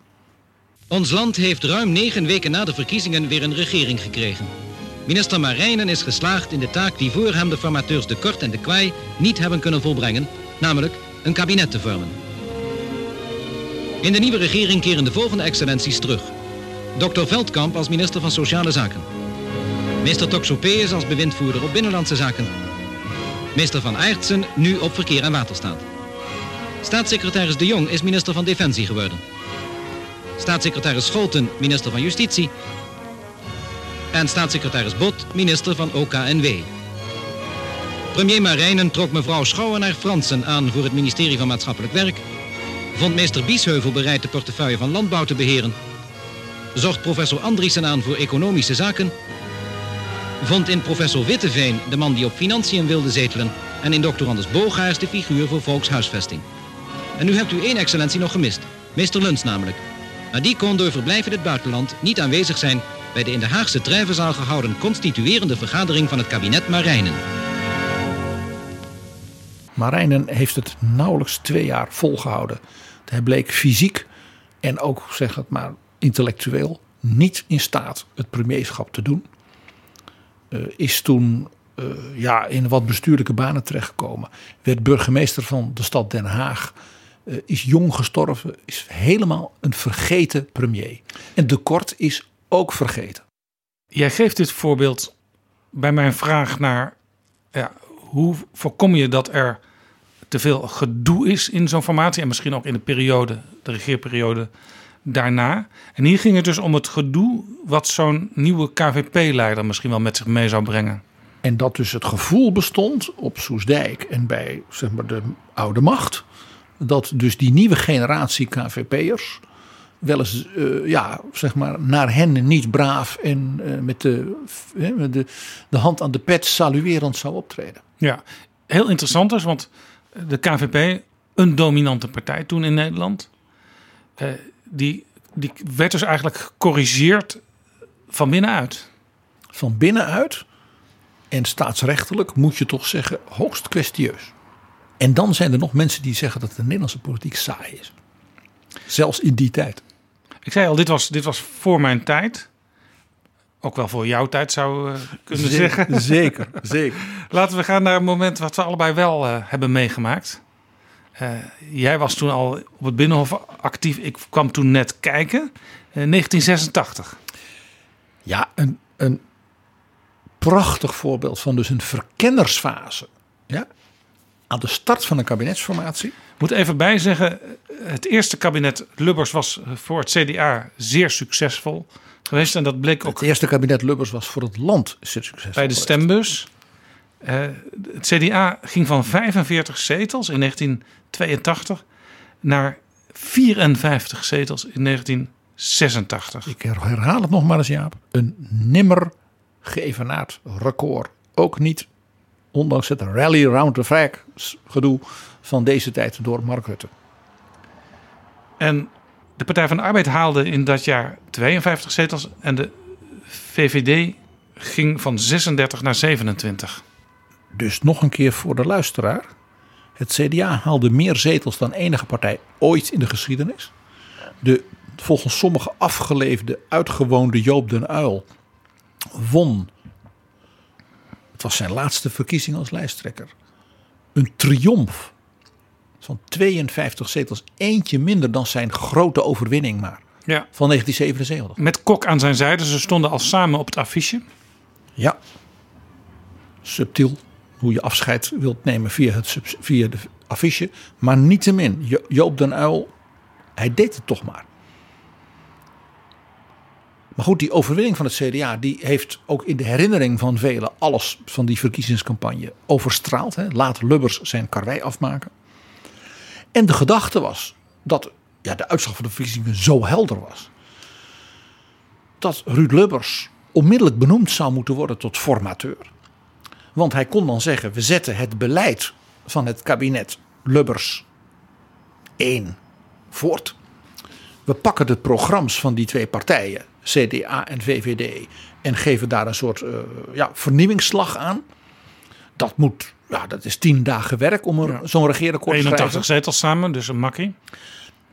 [SPEAKER 15] Ons land heeft ruim negen weken na de verkiezingen weer een regering gekregen. Minister Marijnen is geslaagd in de taak die voor hem de formateurs De Kort en De Kwaai niet hebben kunnen volbrengen, namelijk een kabinet te vormen. In de nieuwe regering keren de volgende excellenties terug. Dr. Veldkamp als minister van Sociale Zaken. Meester Toxopeus als bewindvoerder op Binnenlandse Zaken. Meester Van Aertsen nu op Verkeer en Waterstaat. Staatssecretaris De Jong is minister van Defensie geworden. Staatssecretaris Scholten, minister van Justitie. En staatssecretaris Bot, minister van OKNW. Premier Marijnen trok mevrouw Schouwenaar-Fransen aan voor het ministerie van Maatschappelijk Werk. Vond meester Biesheuvel bereid de portefeuille van Landbouw te beheren. Zocht professor Andriessen aan voor economische zaken. Vond in professor Witteveen de man die op financiën wilde zetelen. En in dokter Anders Bogaars de figuur voor volkshuisvesting. En nu hebt u één excellentie nog gemist. Meester Luns namelijk. Maar die kon door verblijf in het buitenland niet aanwezig zijn bij de in de Haagse Trijvenzaal gehouden constituerende vergadering van het kabinet Marijnen.
[SPEAKER 7] Marijnen heeft het nauwelijks twee jaar volgehouden. Hij bleek fysiek en ook zeg het maar intellectueel niet in staat het premierschap te doen. Uh, is toen uh, ja, in wat bestuurlijke banen terechtgekomen. Werd burgemeester van de stad Den Haag eh, is jong gestorven, is helemaal een vergeten premier. En de Kort is ook vergeten.
[SPEAKER 6] Jij geeft dit voorbeeld bij mijn vraag naar ja, hoe voorkom je dat er te veel gedoe is in zo'n formatie en misschien ook in de periode, de regeerperiode daarna. En hier ging het dus om het gedoe wat zo'n nieuwe KVP-leider misschien wel met zich mee zou brengen.
[SPEAKER 7] En dat dus het gevoel bestond op Soesdijk en bij zeg maar, de oude macht. Dat dus die nieuwe generatie KVP'ers wel eens eh, ja, zeg maar, naar hen niet braaf en eh, met, de, met de, de hand aan de pet saluerend zou optreden.
[SPEAKER 6] Ja, heel interessant dus, want de KVP, een dominante partij toen in Nederland, eh, die, die werd dus eigenlijk gecorrigeerd van binnenuit.
[SPEAKER 7] Van binnenuit en staatsrechtelijk moet je toch zeggen hoogst kwestieus. En dan zijn er nog mensen die zeggen dat de Nederlandse politiek saai is. Zelfs in die tijd.
[SPEAKER 6] Ik zei al, dit was, dit was voor mijn tijd. Ook wel voor jouw tijd zou uh, kunnen
[SPEAKER 7] Zeker,
[SPEAKER 6] zeggen.
[SPEAKER 7] zeker, zeker.
[SPEAKER 6] Laten we gaan naar een moment wat we allebei wel uh, hebben meegemaakt. Uh, jij was toen al op het Binnenhof actief. Ik kwam toen net kijken. 1986.
[SPEAKER 7] Ja, een, een prachtig voorbeeld van dus een verkennersfase. Ja? Aan de start van een kabinetsformatie.
[SPEAKER 6] Moet even bijzeggen, het eerste kabinet Lubbers was voor het CDA zeer succesvol geweest. En dat bleek ook.
[SPEAKER 7] Het eerste kabinet Lubbers was voor het land zeer succesvol.
[SPEAKER 6] Bij de stembus. Uh, het CDA ging van 45 zetels in 1982 naar 54 zetels in 1986.
[SPEAKER 7] Ik herhaal het nog maar eens, Jaap. Een nimmer geëvenaard record. Ook niet, ondanks het rally round the flag gedoe van deze tijd door Mark Rutte.
[SPEAKER 6] En de Partij van de Arbeid haalde in dat jaar 52 zetels en de VVD ging van 36 naar 27.
[SPEAKER 7] Dus nog een keer voor de luisteraar. Het CDA haalde meer zetels dan enige partij ooit in de geschiedenis. De volgens sommigen afgeleefde, uitgewoonde Joop den Uil won. Was zijn laatste verkiezing als lijsttrekker. Een triomf van 52 zetels. Eentje minder dan zijn grote overwinning maar.
[SPEAKER 6] Ja.
[SPEAKER 7] Van 1977.
[SPEAKER 6] Met Kok aan zijn zijde. Ze stonden al samen op het affiche.
[SPEAKER 7] Ja. Subtiel. Hoe je afscheid wilt nemen via, het, via de affiche. Maar niettemin. Joop den Uil. Hij deed het toch maar. Maar goed, die overwinning van het CDA, die heeft ook in de herinnering van velen alles van die verkiezingscampagne overstraald. Hè. Laat Lubbers zijn karwei afmaken. En de gedachte was dat ja, de uitslag van de verkiezingen zo helder was. Dat Ruud Lubbers onmiddellijk benoemd zou moeten worden tot formateur. Want hij kon dan zeggen: we zetten het beleid van het kabinet Lubbers 1 voort. We pakken de programma's van die twee partijen, CDA en VVD, en geven daar een soort uh, ja, vernieuwingsslag aan. Dat moet ja, dat is tien dagen werk om ja. zo'n regeerakkoord te schrijven.
[SPEAKER 6] 81 zetels samen, dus een makkie.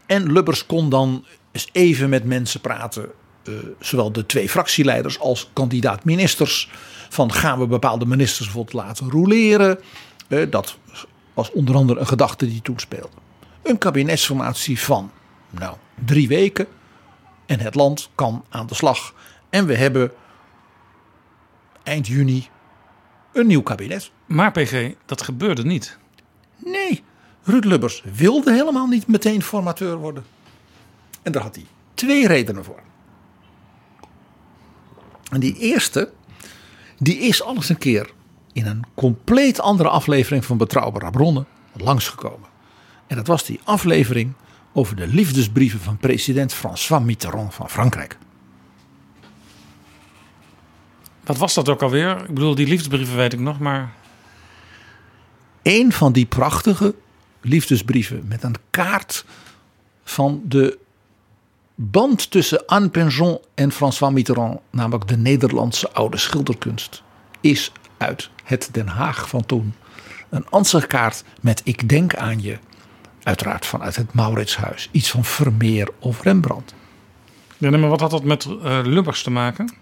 [SPEAKER 7] En Lubbers kon dan eens even met mensen praten. Uh, zowel de twee fractieleiders als kandidaat-ministers. Van gaan we bepaalde ministers bijvoorbeeld laten roleren. Uh, dat was onder andere een gedachte die toen speelde. Een kabinetsformatie van nou, drie weken. En het land kan aan de slag. En we hebben eind juni een nieuw kabinet.
[SPEAKER 6] Maar PG, dat gebeurde niet.
[SPEAKER 7] Nee, Ruud Lubbers wilde helemaal niet meteen formateur worden. En daar had hij twee redenen voor. En die eerste, die is alles een keer in een compleet andere aflevering van Betrouwbare Bronnen langsgekomen. En dat was die aflevering over de liefdesbrieven van president François Mitterrand van Frankrijk.
[SPEAKER 6] Wat was dat ook alweer? Ik bedoel, die liefdesbrieven weet ik nog, maar.
[SPEAKER 7] Een van die prachtige liefdesbrieven met een kaart van de band tussen Anne Penjon en François Mitterrand, namelijk de Nederlandse oude schilderkunst, is uit het Den Haag van toen. Een ansichtkaart met Ik denk aan je, uiteraard vanuit het Mauritshuis. Iets van Vermeer of Rembrandt.
[SPEAKER 6] Ja, maar wat had dat met uh, Lubbers te maken?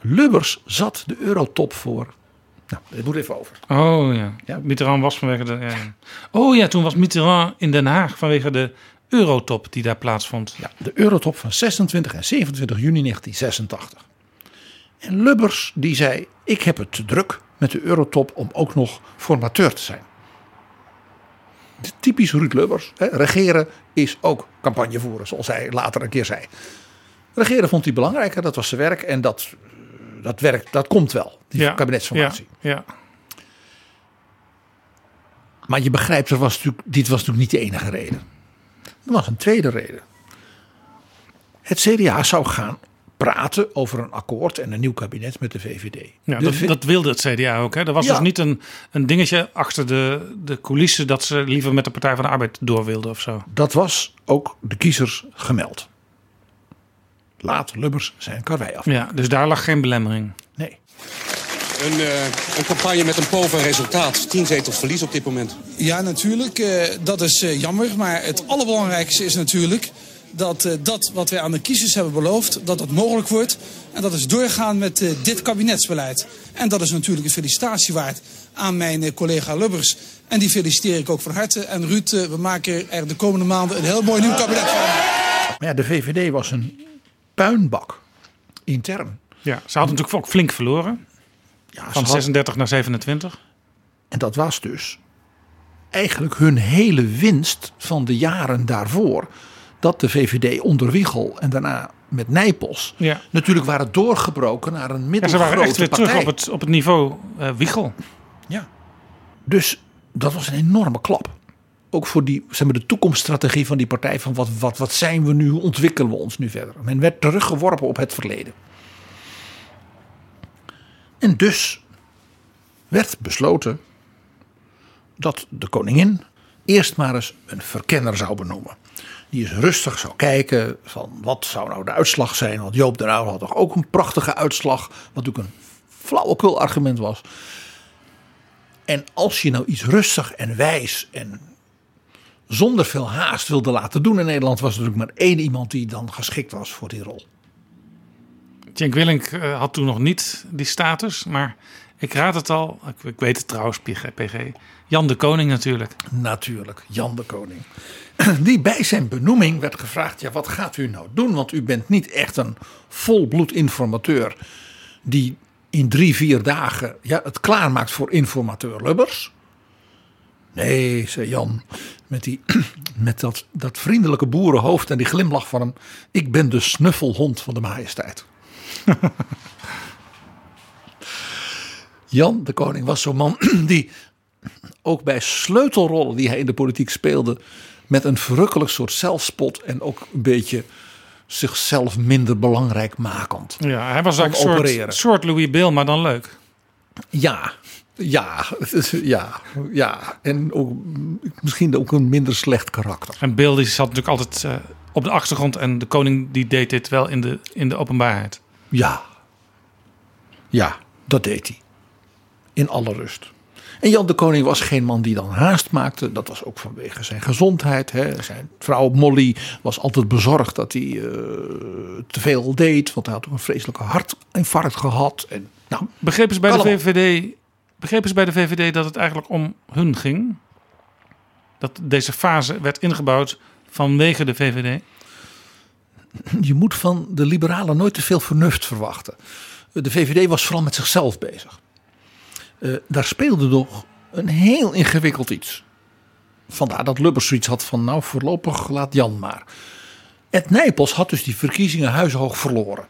[SPEAKER 7] Lubbers zat de eurotop voor. Nou, dit moet even over.
[SPEAKER 6] Oh ja. Mitterrand was vanwege de. Ja. Oh ja, toen was Mitterrand in Den Haag vanwege de Eurotop die daar plaatsvond.
[SPEAKER 7] Ja, de Eurotop van 26 en 27 juni 1986. En Lubbers die zei: Ik heb het te druk met de Eurotop om ook nog formateur te zijn. Typisch Ruud Lubbers. Hè? Regeren is ook campagne voeren, zoals hij later een keer zei. Regeren vond hij belangrijker, dat was zijn werk. En dat, dat werk, dat komt wel, die
[SPEAKER 6] Ja,
[SPEAKER 7] kabinetsformatie.
[SPEAKER 6] Ja, ja.
[SPEAKER 7] Maar je begrijpt, er was natuurlijk, dit was natuurlijk niet de enige reden. Er was een tweede reden. Het CDA zou gaan praten over een akkoord en een nieuw kabinet met de VVD.
[SPEAKER 6] Ja,
[SPEAKER 7] De
[SPEAKER 6] dat,
[SPEAKER 7] V-
[SPEAKER 6] dat wilde het CDA ook. Hè? Er was
[SPEAKER 7] Ja.
[SPEAKER 6] dus niet een, een dingetje achter de, de coulissen dat ze liever met de Partij van de Arbeid door wilden of zo.
[SPEAKER 7] Dat was ook de kiezers gemeld. Laat Lubbers zijn karwei af.
[SPEAKER 6] Ja, dus daar lag geen belemmering.
[SPEAKER 7] Nee.
[SPEAKER 16] Een, eh, een campagne met een pover resultaat. Tien zetels verlies op dit moment.
[SPEAKER 17] Ja, natuurlijk. eh, dat is eh, jammer. Maar het allerbelangrijkste is natuurlijk dat eh, dat wat wij aan de kiezers hebben beloofd, dat dat mogelijk wordt. En dat is doorgaan met eh, dit kabinetsbeleid. En dat is natuurlijk een felicitatie waard aan mijn eh, collega Lubbers. En die feliciteer ik ook van harte. En Ruud, we maken er de komende maanden een heel mooi nieuw kabinet van.
[SPEAKER 7] Maar ja, de VVD was een puinbak. Intern.
[SPEAKER 6] Ja, ze hadden natuurlijk ook flink verloren. Van
[SPEAKER 7] had-
[SPEAKER 6] 36 naar 27.
[SPEAKER 7] En dat was dus eigenlijk hun hele winst van de jaren daarvoor. Dat de VVD onder Wiegel en daarna met Nijpels
[SPEAKER 6] Ja.
[SPEAKER 7] natuurlijk waren doorgebroken naar een
[SPEAKER 6] Ja, ze
[SPEAKER 7] middelgrote
[SPEAKER 6] waren echt weer
[SPEAKER 7] partij.
[SPEAKER 6] terug op het, op het niveau eh, Wiegel.
[SPEAKER 7] Ja. Dus dat was een enorme klap. Ook voor die, zeg maar, de toekomststrategie van die partij. Van wat, wat, wat zijn we nu? Hoe ontwikkelen we ons nu verder? Men werd teruggeworpen op het verleden. En dus werd besloten dat de koningin eerst maar eens een verkenner zou benoemen. Die eens rustig zou kijken van wat zou nou de uitslag zijn. Want Joop de Uyl had toch ook een prachtige uitslag. Wat natuurlijk een flauwekul argument was. En als je nou iets rustig en wijs en zonder veel haast wilde laten doen in Nederland, was er natuurlijk maar één iemand die dan geschikt was voor die rol.
[SPEAKER 6] Cenk Willink eh, had toen nog niet die status, maar ik raad het al. Ik, ik weet het trouwens, PG, PG. Jan de Koning natuurlijk.
[SPEAKER 7] Natuurlijk, Jan de Koning. Die bij zijn benoeming werd gevraagd: ja, wat gaat u nou doen? Want u bent niet echt een volbloed informateur die in drie, vier dagen ja, het klaarmaakt voor informateur Lubbers. Nee, zei Jan, met, die, met dat, dat vriendelijke boerenhoofd en die glimlach van hem. Ik ben de snuffelhond van de majesteit. Jan de Koning was zo'n man die ook bij sleutelrollen die hij in de politiek speelde, met een verrukkelijk soort zelfspot en ook een beetje zichzelf minder belangrijk makend.
[SPEAKER 6] Ja, hij was eigenlijk een soort, soort Louis Bill, maar dan leuk.
[SPEAKER 7] Ja, ja, ja, ja. En ook, misschien ook een minder slecht karakter.
[SPEAKER 6] En Bill die zat natuurlijk altijd eh, op de achtergrond en de koning die deed dit wel in de, in de openbaarheid.
[SPEAKER 7] Ja. Ja, dat deed hij. In alle rust. En Jan de Koning was geen man die dan haast maakte. Dat was ook vanwege zijn gezondheid. Hè. Zijn vrouw Molly was altijd bezorgd dat hij eh, te veel deed. Want hij had ook een vreselijke hartinfarct gehad. En, nou,
[SPEAKER 6] Begrepen ze, bij de. VVD, begrepen ze bij de VVD dat het eigenlijk om hun ging? Dat deze fase werd ingebouwd vanwege de VVD?
[SPEAKER 7] je moet van de liberalen nooit te veel vernuft verwachten. De VVD was vooral met zichzelf bezig. Eh, daar speelde nog een heel ingewikkeld iets. Vandaar dat Lubbers zoiets had van nou voorlopig laat Jan maar. Ed Nijpels had dus die verkiezingen huishoog verloren.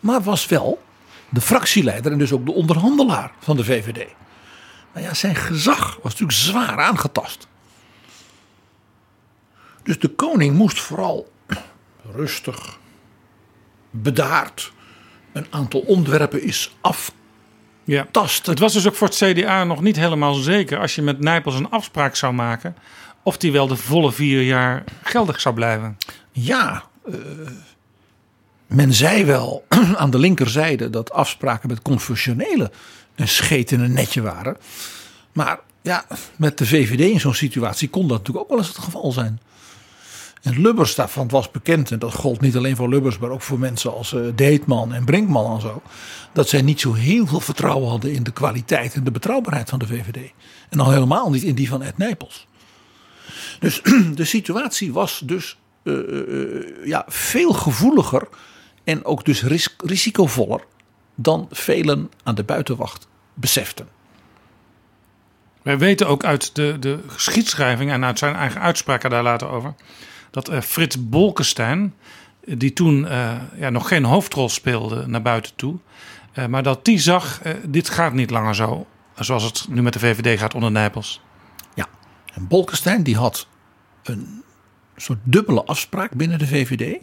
[SPEAKER 7] Maar was wel de fractieleider en dus ook de onderhandelaar van de VVD. Maar ja, zijn gezag was natuurlijk zwaar aangetast. Dus de koning moest vooral rustig, bedaard, een aantal onderwerpen is af.
[SPEAKER 6] Ja. Het was dus ook voor het CDA nog niet helemaal zeker als je met Nijpels een afspraak zou maken. of die wel de volle vier jaar geldig zou blijven.
[SPEAKER 7] Ja, eh, men zei wel aan de linkerzijde dat afspraken met confessionelen een scheet in een netje waren. Maar ja, met de VVD in zo'n situatie kon dat natuurlijk ook wel eens het geval zijn. En Lubbers daarvan was bekend, en dat gold niet alleen voor Lubbers, maar ook voor mensen als uh, Deetman en Brinkman en zo. Dat zij niet zo heel veel vertrouwen hadden in de kwaliteit en de betrouwbaarheid van de VVD. En al helemaal niet in die van Ed Nijpels. Dus de situatie was dus uh, ja, veel gevoeliger en ook dus ris risicovoller dan velen aan de buitenwacht beseften.
[SPEAKER 6] Wij weten ook uit de, de geschiedschrijving en uit zijn eigen uitspraken daar later over. Dat uh, Frits Bolkestein, die toen uh, ja, nog geen hoofdrol speelde naar buiten toe. Uh, maar dat die zag: dit gaat niet langer zo zoals het nu met de VVD gaat onder Nijpels.
[SPEAKER 7] Ja, en Bolkestein die had een soort dubbele afspraak binnen de VVD.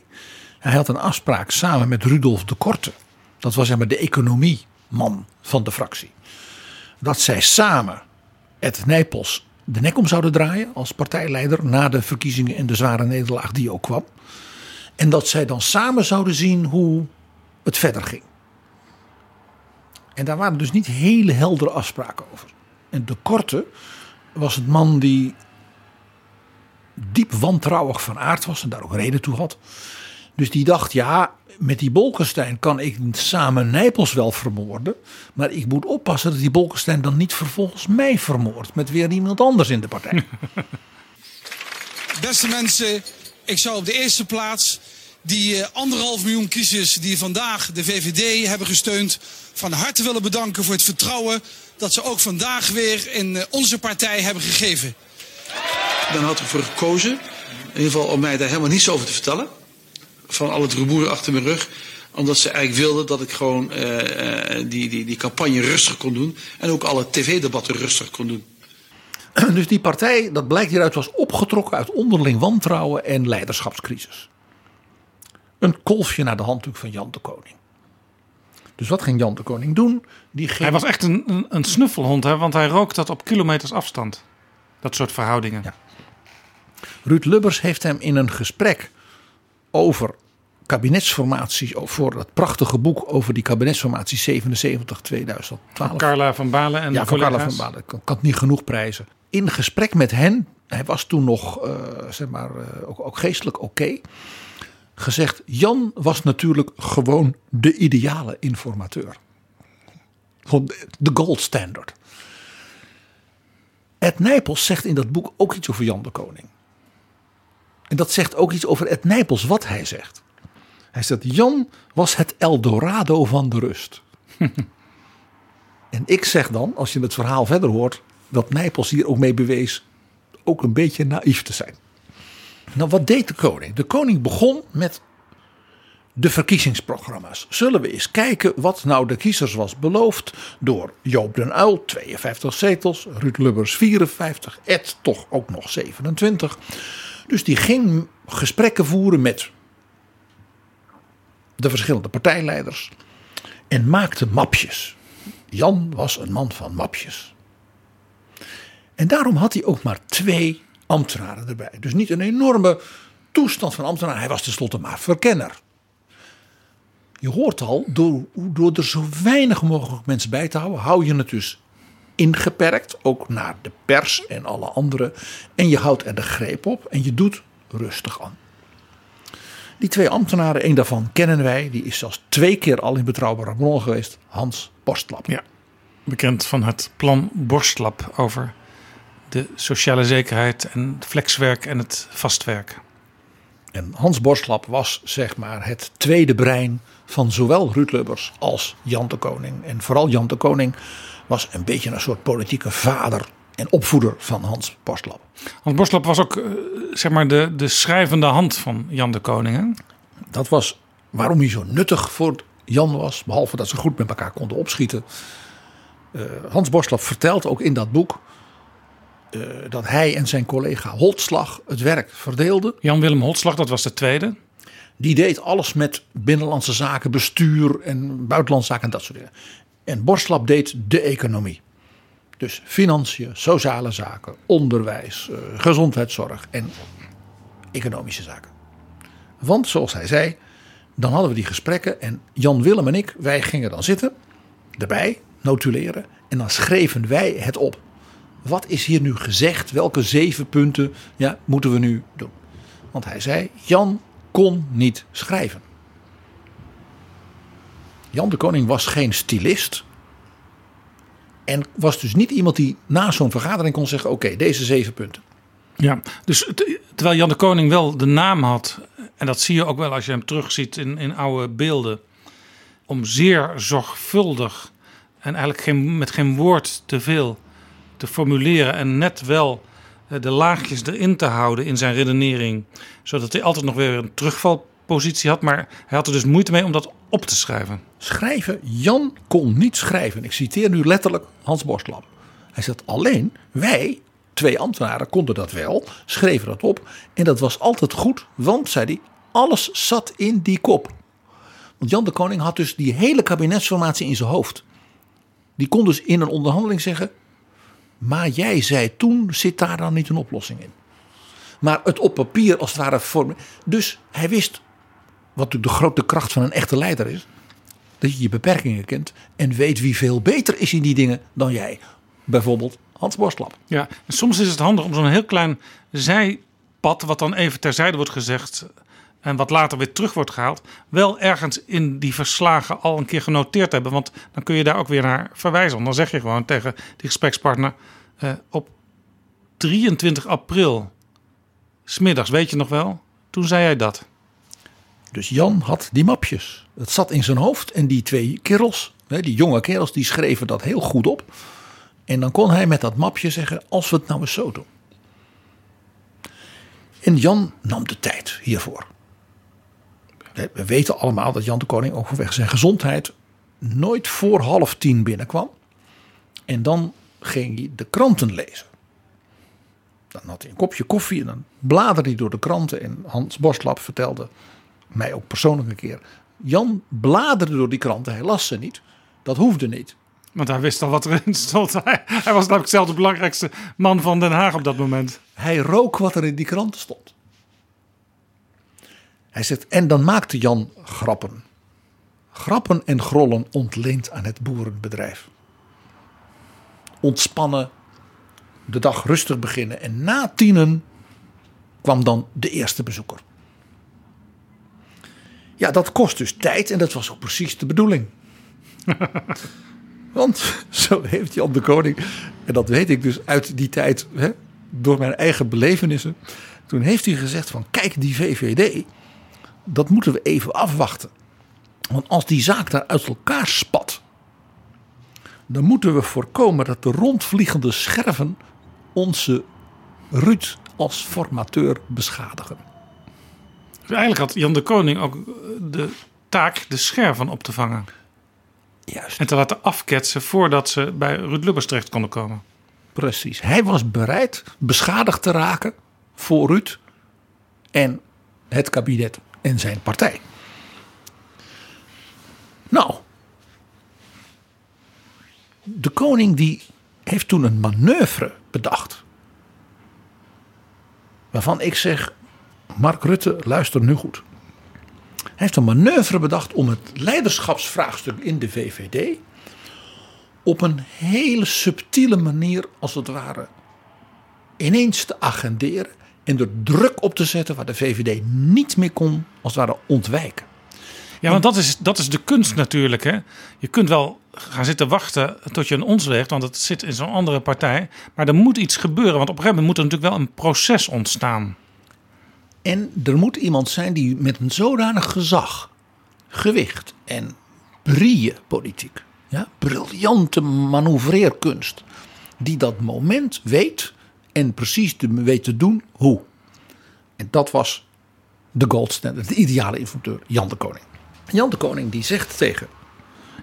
[SPEAKER 7] Hij had een afspraak samen met Rudolf de Korte. Dat was zeg maar de economieman van de fractie. Dat zij samen Ed Nijpels de nek om zouden draaien als partijleider na de verkiezingen en de zware nederlaag die ook kwam. En dat zij dan samen zouden zien hoe het verder ging. En daar waren dus niet hele heldere afspraken over. En de Korte was het man die diep wantrouwig van aard was en daar ook reden toe had. Dus die dacht, ja, met die Bolkestein kan ik samen Nijpels wel vermoorden. Maar ik moet oppassen dat die Bolkestein dan niet vervolgens mij vermoordt. Met weer iemand anders in de partij.
[SPEAKER 17] Beste mensen, ik zou op de eerste plaats die uh, anderhalf miljoen kiezers die vandaag de VVD hebben gesteund. van harte willen bedanken voor het vertrouwen dat ze ook vandaag weer in uh, onze partij hebben gegeven.
[SPEAKER 18] Dan had ik ervoor gekozen, in ieder geval om mij daar helemaal niets over te vertellen van al het rumoer achter mijn rug. Omdat ze eigenlijk wilden dat ik gewoon uh, die, die, die campagne rustig kon doen. En ook alle tv-debatten rustig kon doen.
[SPEAKER 7] Dus die partij, dat blijkt hieruit, was opgetrokken uit onderling wantrouwen en leiderschapscrisis. Een kolfje naar de handdoek van Jan de Koning. Dus wat ging Jan de Koning doen?
[SPEAKER 6] Die ging... Hij was echt een, een, een snuffelhond, hè? want hij rookt dat op kilometers afstand. Dat soort verhoudingen. Ja.
[SPEAKER 7] Ruud Lubbers heeft hem in een gesprek over kabinetsformatie, voor dat prachtige boek over die kabinetsformatie 77-2012.
[SPEAKER 6] Carla van Balen en
[SPEAKER 7] ja, van Carla van Balen. Ik kan het niet genoeg prijzen. In gesprek met hen, hij was toen nog uh, zeg maar, uh, ook, ook, geestelijk oké. Okay, gezegd, Jan was natuurlijk gewoon de ideale informateur. De gold standard. Ed Nijpels zegt in dat boek ook iets over Jan de Koning. En dat zegt ook iets over Ed Nijpels wat hij zegt. Hij zegt, Jan was het Eldorado van de rust. en ik zeg dan, als je het verhaal verder hoort, dat Nijpels hier ook mee bewees ook een beetje naïef te zijn. Nou, wat deed de koning? De koning begon met de verkiezingsprogramma's. Zullen we eens kijken wat nou de kiezers was beloofd door Joop den Uyl, 52 zetels, Ruud Lubbers 54, Ed toch ook nog 27. Dus die ging gesprekken voeren met de verschillende partijleiders en maakte mapjes. Jan was een man van mapjes. En daarom had hij ook maar twee ambtenaren erbij. Dus niet een enorme toestand van ambtenaren. Hij was tenslotte maar verkenner. Je hoort al, door, door er zo weinig mogelijk mensen bij te houden, hou je het dus ingeperkt, ook naar de pers en alle anderen. En je houdt er de greep op en je doet rustig aan. Die twee ambtenaren, één daarvan kennen wij, die is zelfs twee keer al in betrouwbare bron geweest, Hans Borstlap.
[SPEAKER 6] Ja, bekend van het plan Borstlap over de sociale zekerheid en flexwerk en het vastwerk.
[SPEAKER 7] En Hans Borstlap was zeg maar het tweede brein van zowel Ruud Lubbers als Jan de Koning. En vooral Jan de Koning was een beetje een soort politieke vader en opvoeder van Hans Borstlap.
[SPEAKER 6] Hans Borstlap was ook zeg maar de, de schrijvende hand van Jan de Koning. Hè?
[SPEAKER 7] Dat was waarom hij zo nuttig voor Jan was, behalve dat ze goed met elkaar konden opschieten. Uh, Hans Borstlap vertelt ook in dat boek uh, dat hij en zijn collega Holtslag het werk verdeelden.
[SPEAKER 6] Jan-Willem Holtslag, dat was de tweede.
[SPEAKER 7] Die deed alles met binnenlandse zaken, bestuur en buitenlandse zaken en dat soort dingen. En Borstlap deed de economie. Dus financiën, sociale zaken, onderwijs, uh, gezondheidszorg en economische zaken. Want zoals hij zei, dan hadden we die gesprekken en Jan Willem en ik, wij gingen dan zitten, erbij, notuleren en dan schreven wij het op. Wat is hier nu gezegd? Welke zeven punten ja, moeten we nu doen? Want hij zei: Jan kon niet schrijven. Jan de Koning was geen stylist. En was dus niet iemand die na zo'n vergadering kon zeggen: Oké, deze zeven punten.
[SPEAKER 6] Ja, dus terwijl Jan de Koning wel de naam had, en dat zie je ook wel als je hem terugziet in, in oude beelden, om zeer zorgvuldig en eigenlijk geen, met geen woord te veel te formuleren en net wel eh, de laagjes erin te houden in zijn redenering, zodat hij altijd nog weer een terugvalpositie had, maar hij had er dus moeite mee om dat op te schrijven.
[SPEAKER 7] Schrijven, Jan kon niet schrijven. Ik citeer nu letterlijk Hans Borstlap. Hij zegt alleen, wij, twee ambtenaren, konden dat wel, schreven dat op. En dat was altijd goed, want, zei hij, alles zat in die kop. Want Jan de Koning had dus die hele kabinetsformatie in zijn hoofd. Die kon dus in een onderhandeling zeggen, maar jij zei toen, zit daar dan niet een oplossing in? Maar het op papier als het ware vormen. Dus hij wist, wat de grote kracht van een echte leider is, dat je je beperkingen kent en weet wie veel beter is in die dingen dan jij. Bijvoorbeeld Hans Borstlap.
[SPEAKER 6] Ja, en soms is het handig om zo'n heel klein zijpad, wat dan even terzijde wordt gezegd en wat later weer terug wordt gehaald, wel ergens in die verslagen al een keer genoteerd hebben. Want dan kun je daar ook weer naar verwijzen. Dan zeg je gewoon tegen die gesprekspartner eh, op 23 april, smiddags, weet je nog wel, toen zei jij dat.
[SPEAKER 7] Dus Jan had die mapjes. Het zat in zijn hoofd en die twee kerels, die jonge kerels, die schreven dat heel goed op. En dan kon hij met dat mapje zeggen, als we het nou eens zo doen. En Jan nam de tijd hiervoor. We weten allemaal dat Jan de Koning ook vanwege zijn gezondheid nooit voor half tien binnenkwam. En dan ging hij de kranten lezen. Dan had hij een kopje koffie en dan bladerde hij door de kranten. En Hans Borstlap vertelde mij ook persoonlijk een keer. Jan bladerde door die kranten, hij las ze niet. Dat hoefde niet.
[SPEAKER 6] Want hij wist al wat erin stond. Hij, hij was namelijk zelf de belangrijkste man van Den Haag op dat moment.
[SPEAKER 7] Hij rook wat er in die kranten stond. Hij zegt, en dan maakte Jan grappen. Grappen en grollen ontleend aan het boerenbedrijf. Ontspannen, de dag rustig beginnen. En na tienen kwam dan de eerste bezoeker. Ja, dat kost dus tijd en dat was ook precies de bedoeling. Want zo heeft Jan de Koning, en dat weet ik dus uit die tijd, hè, door mijn eigen belevenissen. Toen heeft hij gezegd van kijk die VVD, dat moeten we even afwachten. Want als die zaak daar uit elkaar spat, dan moeten we voorkomen dat de rondvliegende scherven onze Ruud als formateur beschadigen.
[SPEAKER 6] Dus eigenlijk had Jan de Koning ook de taak de scherven op te vangen.
[SPEAKER 7] Juist.
[SPEAKER 6] En te laten afketsen voordat ze bij Ruud Lubbers terecht konden komen.
[SPEAKER 7] Precies. Hij was bereid beschadigd te raken voor Ruud en het kabinet en zijn partij. Nou, de koning die heeft toen een manoeuvre bedacht. Waarvan ik zeg, Mark Rutte, luister nu goed. Hij heeft een manoeuvre bedacht om het leiderschapsvraagstuk in de VVD op een hele subtiele manier, als het ware, ineens te agenderen en er druk op te zetten waar de VVD niet meer kon, als het ware, ontwijken.
[SPEAKER 6] Ja, want dat is, dat is de kunst natuurlijk. Hè? Je kunt wel gaan zitten wachten tot je een ons weegt, want het zit in zo'n andere partij. Maar er moet iets gebeuren, want op een gegeven moment moet er natuurlijk wel een proces ontstaan.
[SPEAKER 7] En er moet iemand zijn die met een zodanig gezag, gewicht en brieën politiek, ja, briljante manoeuvreerkunst, die dat moment weet en precies weet te doen hoe. En dat was de gold standard, de ideale informateur, Jan de Koning. Jan de Koning die zegt tegen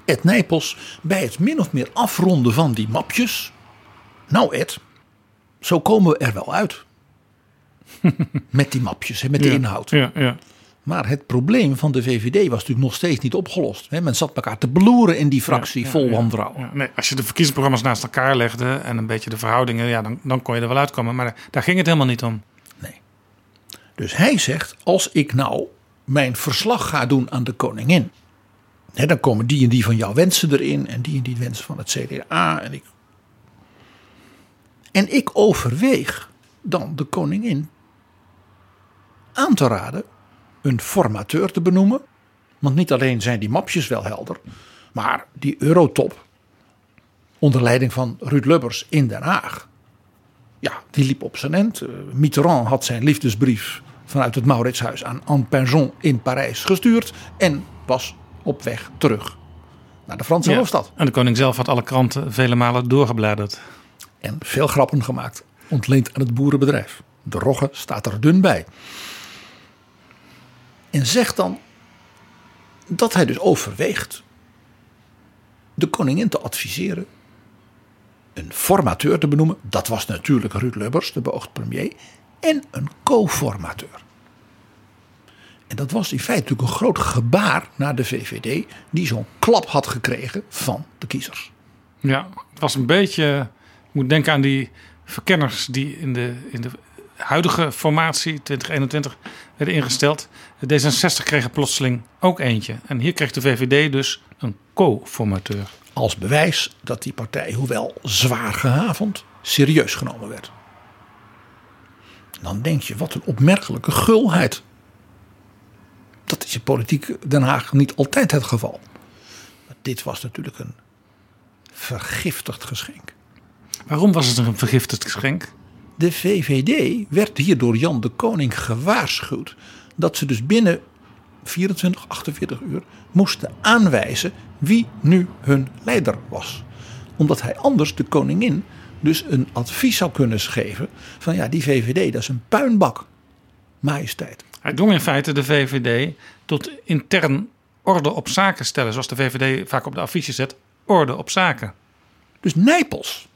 [SPEAKER 7] Ed Nijpels bij het min of meer afronden van die mapjes. Nou Ed, zo komen we er wel uit. met die mapjes, met de
[SPEAKER 6] Ja,
[SPEAKER 7] inhoud.
[SPEAKER 6] Ja, ja.
[SPEAKER 7] Maar het probleem van de VVD was natuurlijk nog steeds niet opgelost. Men zat elkaar te beloeren in die fractie vol wantrouwen.
[SPEAKER 6] Nee, als je de verkiezingsprogramma's naast elkaar legde en een beetje de verhoudingen, ja, dan, dan kon je er wel uitkomen. Maar daar ging het helemaal niet om.
[SPEAKER 7] Dus hij zegt, als ik nou mijn verslag ga doen aan de koningin. Hè, dan komen die en die van jouw wensen erin en die en die wensen van het CDA. En ik, en ik overweeg dan de koningin aan te raden een formateur te benoemen. Want niet alleen zijn die mapjes wel helder, maar die Eurotop onder leiding van Ruud Lubbers in Den Haag. Ja, die liep op zijn end. Eh, Mitterrand had zijn liefdesbrief vanuit het Mauritshuis aan Anne Pinjon in Parijs gestuurd en was op weg terug naar de Franse
[SPEAKER 6] Ja.
[SPEAKER 7] hoofdstad.
[SPEAKER 6] En de koning zelf had alle kranten vele malen doorgebladerd.
[SPEAKER 7] En veel grappen gemaakt, ontleend aan het boerenbedrijf. De rogge staat er dun bij. En zegt dan dat hij dus overweegt de koningin te adviseren een formateur te benoemen. Dat was natuurlijk Ruud Lubbers, de beoogd premier. En een co-formateur. En dat was in feite natuurlijk een groot gebaar naar de VVD, die zo'n klap had gekregen van de kiezers.
[SPEAKER 6] Ja, het was een beetje. Je moet denken aan die verkenners die in de, in de huidige formatie 2021 werden ingesteld. De D66 kreeg er plotseling ook eentje. En hier kreeg de VVD dus een co-formateur.
[SPEAKER 7] Als bewijs dat die partij, hoewel zwaar gehavend, serieus genomen werd. Dan denk je, wat een opmerkelijke gulheid. Dat is in politiek Den Haag niet altijd het geval. Maar dit was natuurlijk een vergiftigd geschenk.
[SPEAKER 6] Waarom was het een vergiftigd geschenk?
[SPEAKER 7] De VVD werd hier door Jan de Koning gewaarschuwd dat ze dus binnen 24, 48 uur moesten aanwijzen wie nu hun leider was. Omdat hij anders de koningin dus een advies zou kunnen geven van ja, die VVD dat is een puinbak, majesteit.
[SPEAKER 6] Hij dwong in feite de VVD tot intern orde op zaken stellen. Zoals de VVD vaak op de affiches zet, orde op zaken.
[SPEAKER 7] Dus Nijpels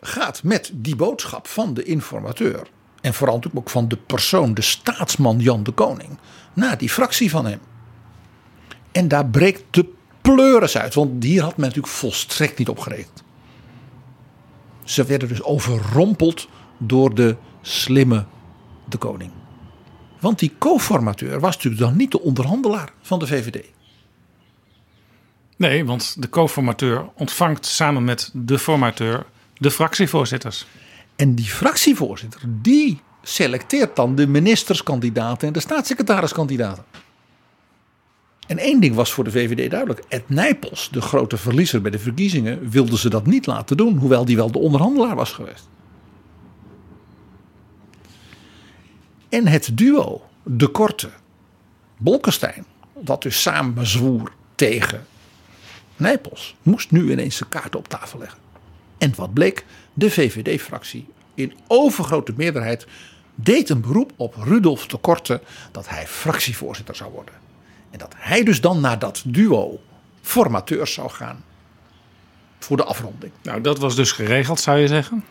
[SPEAKER 7] gaat met die boodschap van de informateur en vooral natuurlijk ook van de persoon, de staatsman Jan de Koning, naar die fractie van hem. En daar breekt de pleuris uit, want hier had men natuurlijk volstrekt niet op gerekend. Ze werden dus overrompeld door de slimme de koning. Want die co-formateur was natuurlijk dan niet de onderhandelaar van de VVD.
[SPEAKER 6] Nee, want de co-formateur ontvangt samen met de formateur de fractievoorzitters.
[SPEAKER 7] En die fractievoorzitter, die selecteert dan de ministerskandidaten en de staatssecretariskandidaten. En één ding was voor de VVD duidelijk. Ed Nijpels, de grote verliezer bij de verkiezingen, wilde ze dat niet laten doen. Hoewel die wel de onderhandelaar was geweest. En het duo, de korte, Bolkestein, dat dus samen zwoer tegen Nijpels, moest nu ineens zijn kaarten op tafel leggen. En wat bleek? De VVD-fractie in overgrote meerderheid deed een beroep op Rudolf de Korte dat hij fractievoorzitter zou worden. En dat hij dus dan naar dat duo formateurs zou gaan voor de afronding.
[SPEAKER 6] Nou, dat was dus geregeld, zou je zeggen?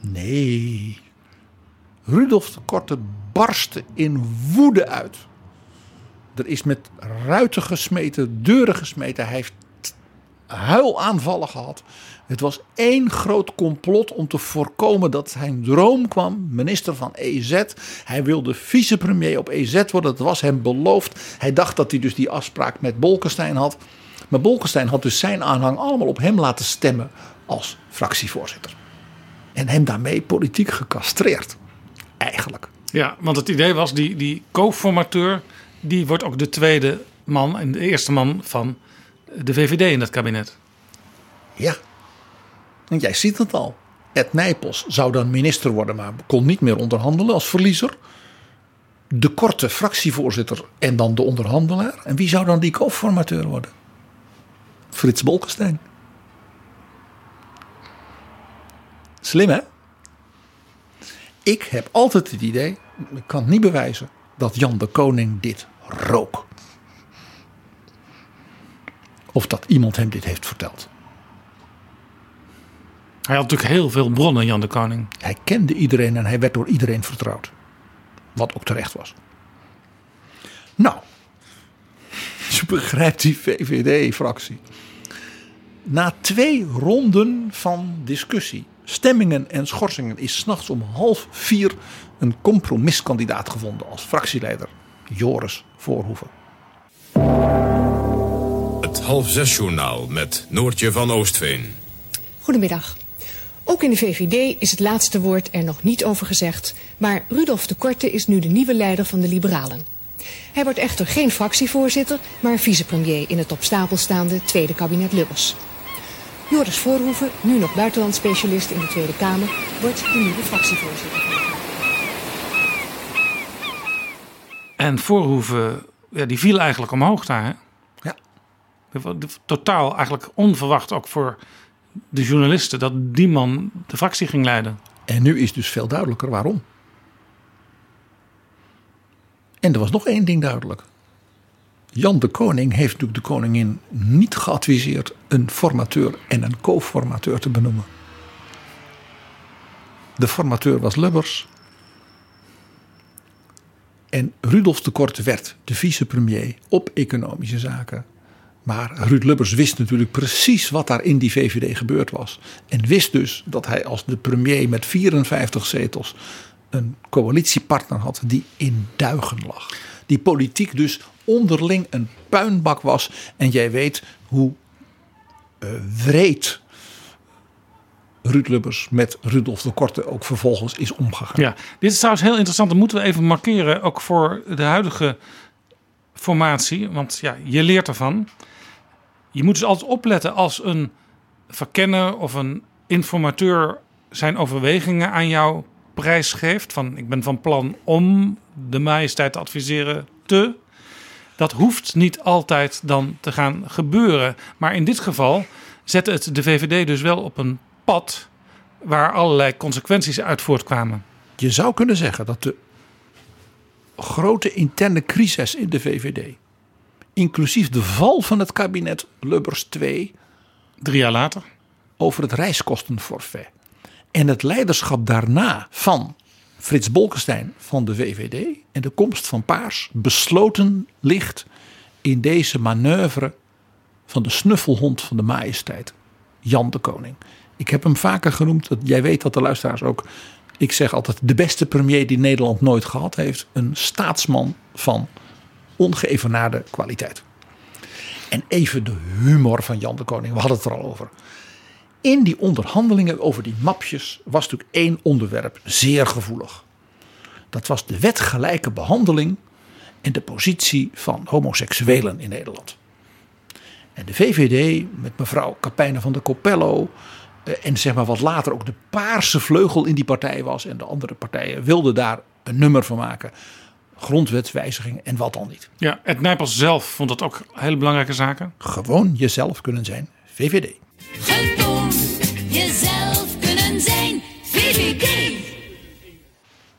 [SPEAKER 7] Nee. Rudolf de Korte barstte in woede uit. Er is met ruiten gesmeten, deuren gesmeten. Hij heeft huilaanvallen gehad. Het was één groot complot om te voorkomen dat zijn droom kwam. Minister van EZ. Hij wilde vicepremier op EZ worden. Dat was hem beloofd. Hij dacht dat hij dus die afspraak met Bolkestein had. Maar Bolkestein had dus zijn aanhang allemaal op hem laten stemmen als fractievoorzitter. En hem daarmee politiek gecastreerd. Eigenlijk.
[SPEAKER 6] Ja, want het idee was, die, die co-formateur... die wordt ook de tweede man en de eerste man van de VVD in dat kabinet.
[SPEAKER 7] Ja. En jij ziet het al. Ed Nijpels zou dan minister worden, maar kon niet meer onderhandelen als verliezer. De korte fractievoorzitter en dan de onderhandelaar. En wie zou dan die co-formateur worden? Frits Bolkestein. Slim hè? Ik heb altijd het idee, ik kan het niet bewijzen, dat Jan de Koning dit rook. Of dat iemand hem dit heeft verteld.
[SPEAKER 6] Hij had natuurlijk heel veel bronnen, Jan de Koning.
[SPEAKER 7] Hij kende iedereen en hij werd door iedereen vertrouwd. Wat ook terecht was. Nou, je begrijpt die VVD-fractie. Na twee ronden van discussie, stemmingen en schorsingen is s'nachts om half vier een compromiskandidaat gevonden als fractieleider Joris Voorhoeven.
[SPEAKER 19] Het half zes journaal met Noortje van Oostveen.
[SPEAKER 20] Goedemiddag.
[SPEAKER 19] Ook in de VVD is het laatste woord er nog niet over gezegd, maar Rudolf de Korte is nu de nieuwe leider van de Liberalen. Hij wordt echter geen fractievoorzitter, maar vicepremier in het op stapel staande tweede kabinet Lubbers. Joris Voorhoeven, nu nog buitenlandspecialist in de Tweede Kamer, wordt de nieuwe fractievoorzitter.
[SPEAKER 6] En Voorhoeven, ja, die viel eigenlijk omhoog daar. Hè? Totaal eigenlijk onverwacht ook voor de journalisten dat die man de fractie ging leiden.
[SPEAKER 7] En nu is dus veel duidelijker waarom. En er was nog één ding duidelijk. Jan de Koning heeft natuurlijk de koningin niet geadviseerd een formateur en een co-formateur te benoemen. De formateur was Lubbers. En Rudolf de Korte werd de vicepremier op economische zaken. Maar Ruud Lubbers wist natuurlijk precies wat daar in die VVD gebeurd was. En wist dus dat hij als de premier met 54 zetels een coalitiepartner had die in duigen lag. Die politiek dus onderling een puinbak was. En jij weet hoe uh, wreed Ruud Lubbers met Rudolf de Korte ook vervolgens is omgegaan.
[SPEAKER 6] Ja, dit is trouwens heel interessant. Dat moeten we even markeren, ook voor de huidige formatie. Want ja, je leert ervan. Je moet dus altijd opletten als een verkenner of een informateur zijn overwegingen aan jou prijsgeeft. Van ik ben van plan om de majesteit te adviseren te. Dat hoeft niet altijd dan te gaan gebeuren. Maar in dit geval zette het de VVD dus wel op een pad waar allerlei consequenties uit voortkwamen.
[SPEAKER 7] Je zou kunnen zeggen dat de grote interne crisis in de VVD, inclusief de val van het kabinet Lubbers 2,
[SPEAKER 6] drie jaar later,
[SPEAKER 7] over het reiskostenforfait en het leiderschap daarna van Frits Bolkestein van de VVD en de komst van Paars besloten ligt in deze manoeuvre van de snuffelhond van de majesteit, Jan de Koning. Ik heb hem vaker genoemd, dat, jij weet dat de luisteraars ook. Ik zeg altijd de beste premier die Nederland nooit gehad heeft. Een staatsman van ongeëvenaarde kwaliteit. En even de humor van Jan de Koning, we hadden het er al over. In die onderhandelingen over die mapjes was natuurlijk één onderwerp zeer gevoelig. Dat was de wetgelijke behandeling en de positie van homoseksuelen in Nederland. En de VVD met mevrouw Capijne van der Coppello en zeg maar wat later ook de paarse vleugel in die partij was en de andere partijen wilden daar een nummer van maken. Grondwetswijziging en wat dan niet.
[SPEAKER 6] Ja, het Nijpels zelf vond dat ook hele belangrijke zaken.
[SPEAKER 7] Gewoon jezelf kunnen zijn, VVD.
[SPEAKER 20] Gewoon jezelf kunnen zijn, VVD.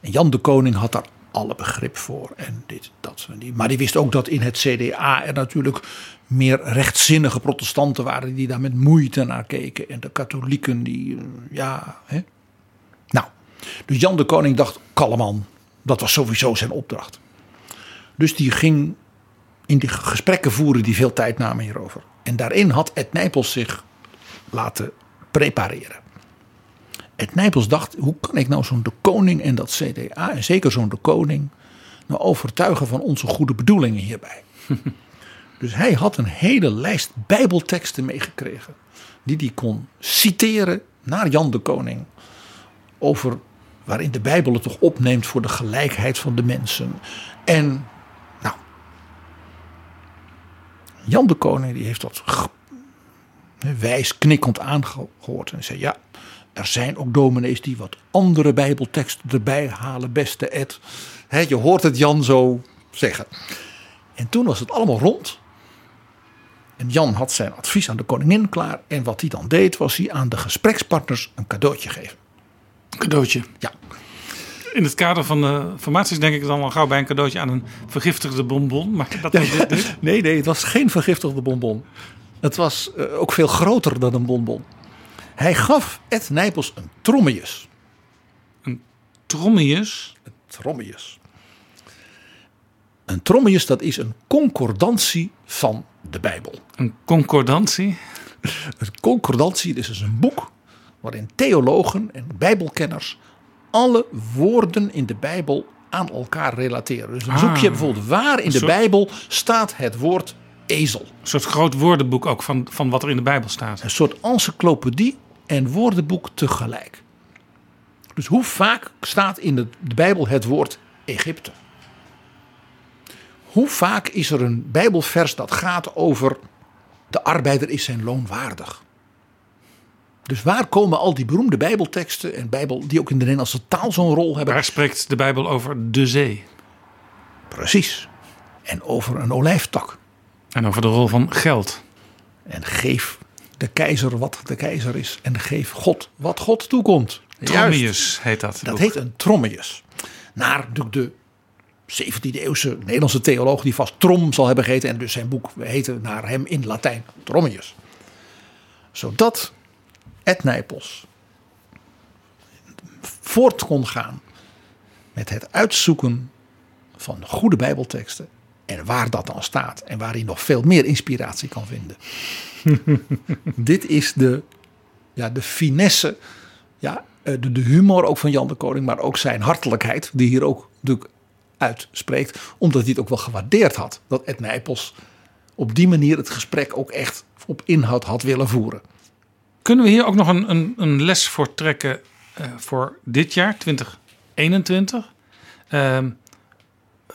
[SPEAKER 7] En Jan de Koning had daar alle begrip voor. En dit, dat. En die. Maar die wist ook dat in het CDA er natuurlijk meer rechtzinnige protestanten waren die daar met moeite naar keken. En de katholieken die, ja. Hè. Nou, dus Jan de Koning dacht, kalman, dat was sowieso zijn opdracht. Dus die ging in die gesprekken voeren die veel tijd namen hierover. En daarin had Ed Nijpels zich laten prepareren. Ed Nijpels dacht, hoe kan ik nou zo'n de koning en dat CDA, en zeker zo'n de koning, nou overtuigen van onze goede bedoelingen hierbij. dus hij had een hele lijst bijbelteksten meegekregen, die hij kon citeren naar Jan de Koning, over waarin de Bijbel het toch opneemt voor de gelijkheid van de mensen. En nou, Jan de Koning die heeft dat wijs knikkend aangehoord en zei ja, er zijn ook dominees die wat andere bijbelteksten erbij halen, beste Ed. je hoort het Jan zo zeggen. En toen was het allemaal rond. En Jan had zijn advies aan de koningin klaar. En wat hij dan deed, was hij aan de gesprekspartners een cadeautje geven.
[SPEAKER 6] Een cadeautje?
[SPEAKER 7] Ja.
[SPEAKER 6] In het kader van de formaties denk ik dan wel gauw bij een cadeautje aan een vergiftigde bonbon. Maar dat was dit niet.
[SPEAKER 7] Nee, nee, het was geen vergiftigde bonbon. Het was uh, ook veel groter dan een bonbon. Hij gaf Ed Nijpels een trommeus.
[SPEAKER 6] Een trommeus?
[SPEAKER 7] Een trommeus. Een trommeus, dat is een concordantie van de Bijbel.
[SPEAKER 6] Een concordantie?
[SPEAKER 7] Een concordantie is dus een boek waarin theologen en bijbelkenners alle woorden in de Bijbel aan elkaar relateren. Dus dan zoek je
[SPEAKER 6] Ah.
[SPEAKER 7] bijvoorbeeld waar in de
[SPEAKER 6] soort-
[SPEAKER 7] Bijbel staat het woord ezel.
[SPEAKER 6] Een soort groot woordenboek ook van, van wat er in de Bijbel staat.
[SPEAKER 7] Een soort encyclopedie en woordenboek tegelijk. Dus hoe vaak staat in de, de Bijbel het woord Egypte? Hoe vaak is er een Bijbelvers dat gaat over de arbeider is zijn loon waardig? Dus waar komen al die beroemde Bijbelteksten en Bijbel die ook in de Nederlandse taal zo'n rol hebben?
[SPEAKER 6] Waar spreekt de Bijbel over de zee?
[SPEAKER 7] Precies. En over een olijftak.
[SPEAKER 6] En over de rol van geld.
[SPEAKER 7] En geef de keizer wat de keizer is. En geef God wat God toekomt.
[SPEAKER 6] Trommius heet dat.
[SPEAKER 7] Dat
[SPEAKER 6] boek.
[SPEAKER 7] heet een trommius. Naar de 17e eeuwse Nederlandse theoloog die vast Trom zal hebben geheten. En dus zijn boek heette naar hem in Latijn Trommius. Zodat Ed Nijpels voort kon gaan met het uitzoeken van goede bijbelteksten. En waar dat dan staat. En waar hij nog veel meer inspiratie kan vinden. Dit is de, ja, de finesse, ja, eh, de, de humor ook van Jan de Koning. Maar ook zijn hartelijkheid. Die hier ook natuurlijk uitspreekt. Omdat hij het ook wel gewaardeerd had. Dat Ed Nijpels op die manier het gesprek ook echt op inhoud had willen voeren.
[SPEAKER 6] Kunnen we hier ook nog een, een, een les voor trekken eh, voor dit jaar, 2021? Ehm,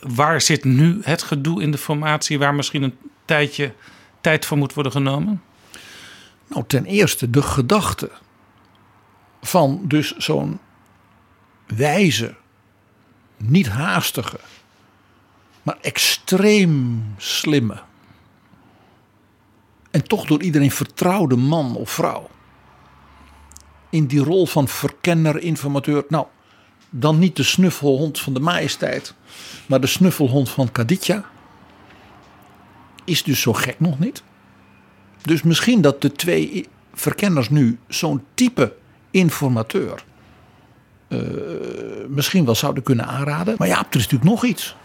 [SPEAKER 6] waar zit nu het gedoe in de formatie waar misschien een tijdje tijd voor moet worden genomen?
[SPEAKER 7] Nou, ten eerste de gedachte van dus zo'n wijze, niet haastige, maar extreem slimme en toch door iedereen vertrouwde man of vrouw in die rol van verkenner, informateur. Nou, dan niet de snuffelhond van de majesteit, maar de snuffelhond van Kaditja. Is dus zo gek nog niet. Dus misschien dat de twee verkenners nu zo'n type informateur eh, misschien wel zouden kunnen aanraden. Maar ja, er is natuurlijk nog iets.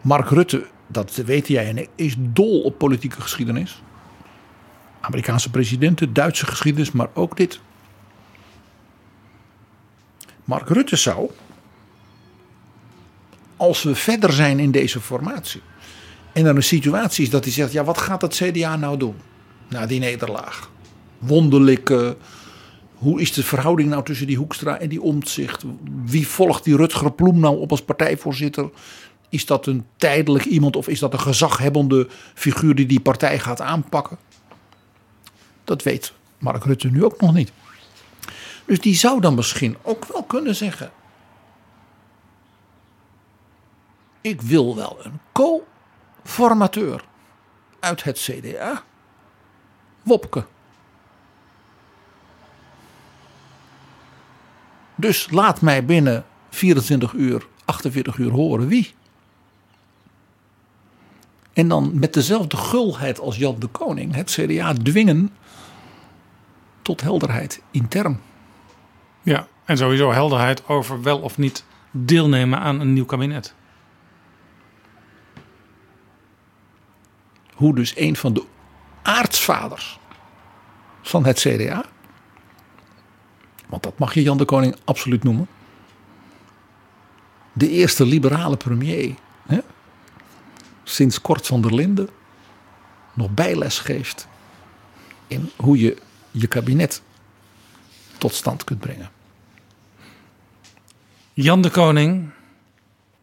[SPEAKER 7] Mark Rutte, dat weten jij en ik, is dol op politieke geschiedenis. Amerikaanse presidenten, Duitse geschiedenis, maar ook dit. Mark Rutte zou, als we verder zijn in deze formatie, en er een situatie is dat hij zegt: ja, wat gaat het CDA nou doen na die nederlaag? Wonderlijke. Hoe is de verhouding nou tussen die Hoekstra en die Omtzigt? Wie volgt die Rutger Ploem nou op als partijvoorzitter? Is dat een tijdelijk iemand of is dat een gezaghebbende figuur die die partij gaat aanpakken? Dat weet Mark Rutte nu ook nog niet. Dus die zou dan misschien ook wel kunnen zeggen: Ik wil wel een co-formateur uit het CDA. Wopke. Dus laat mij binnen 24 uur, 48 uur horen wie. En dan met dezelfde gulheid als Jan de Koning het CDA dwingen tot helderheid intern.
[SPEAKER 6] Ja, en sowieso helderheid over wel of niet deelnemen aan een nieuw kabinet.
[SPEAKER 7] Hoe dus een van de aartsvaders van het CDA, want dat mag je Jan de Koning absoluut noemen, de eerste liberale premier hè, sinds Kort van der Linden nog bijles geeft in hoe je je kabinet tot stand kunt brengen.
[SPEAKER 6] Jan de Koning,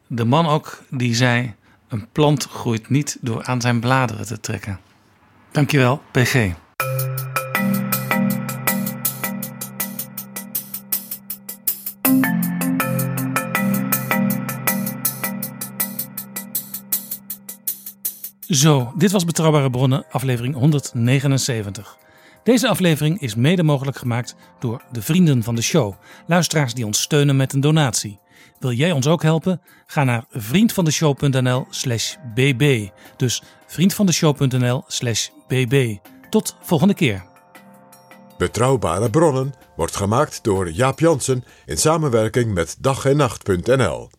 [SPEAKER 6] de man ook die zei: een plant groeit niet door aan zijn bladeren te trekken. Dankjewel, PG. Zo, dit was Betrouwbare Bronnen, aflevering 179. Deze aflevering is mede mogelijk gemaakt door de vrienden van de show. Luisteraars die ons steunen met een donatie. Wil jij ons ook helpen? Ga naar vriendvandeshow.nl slash bb. Dus vriendvandeshow.nl slash bb. Tot volgende keer.
[SPEAKER 5] Betrouwbare bronnen wordt gemaakt door Jaap Jansen in samenwerking met dag en nacht.nl.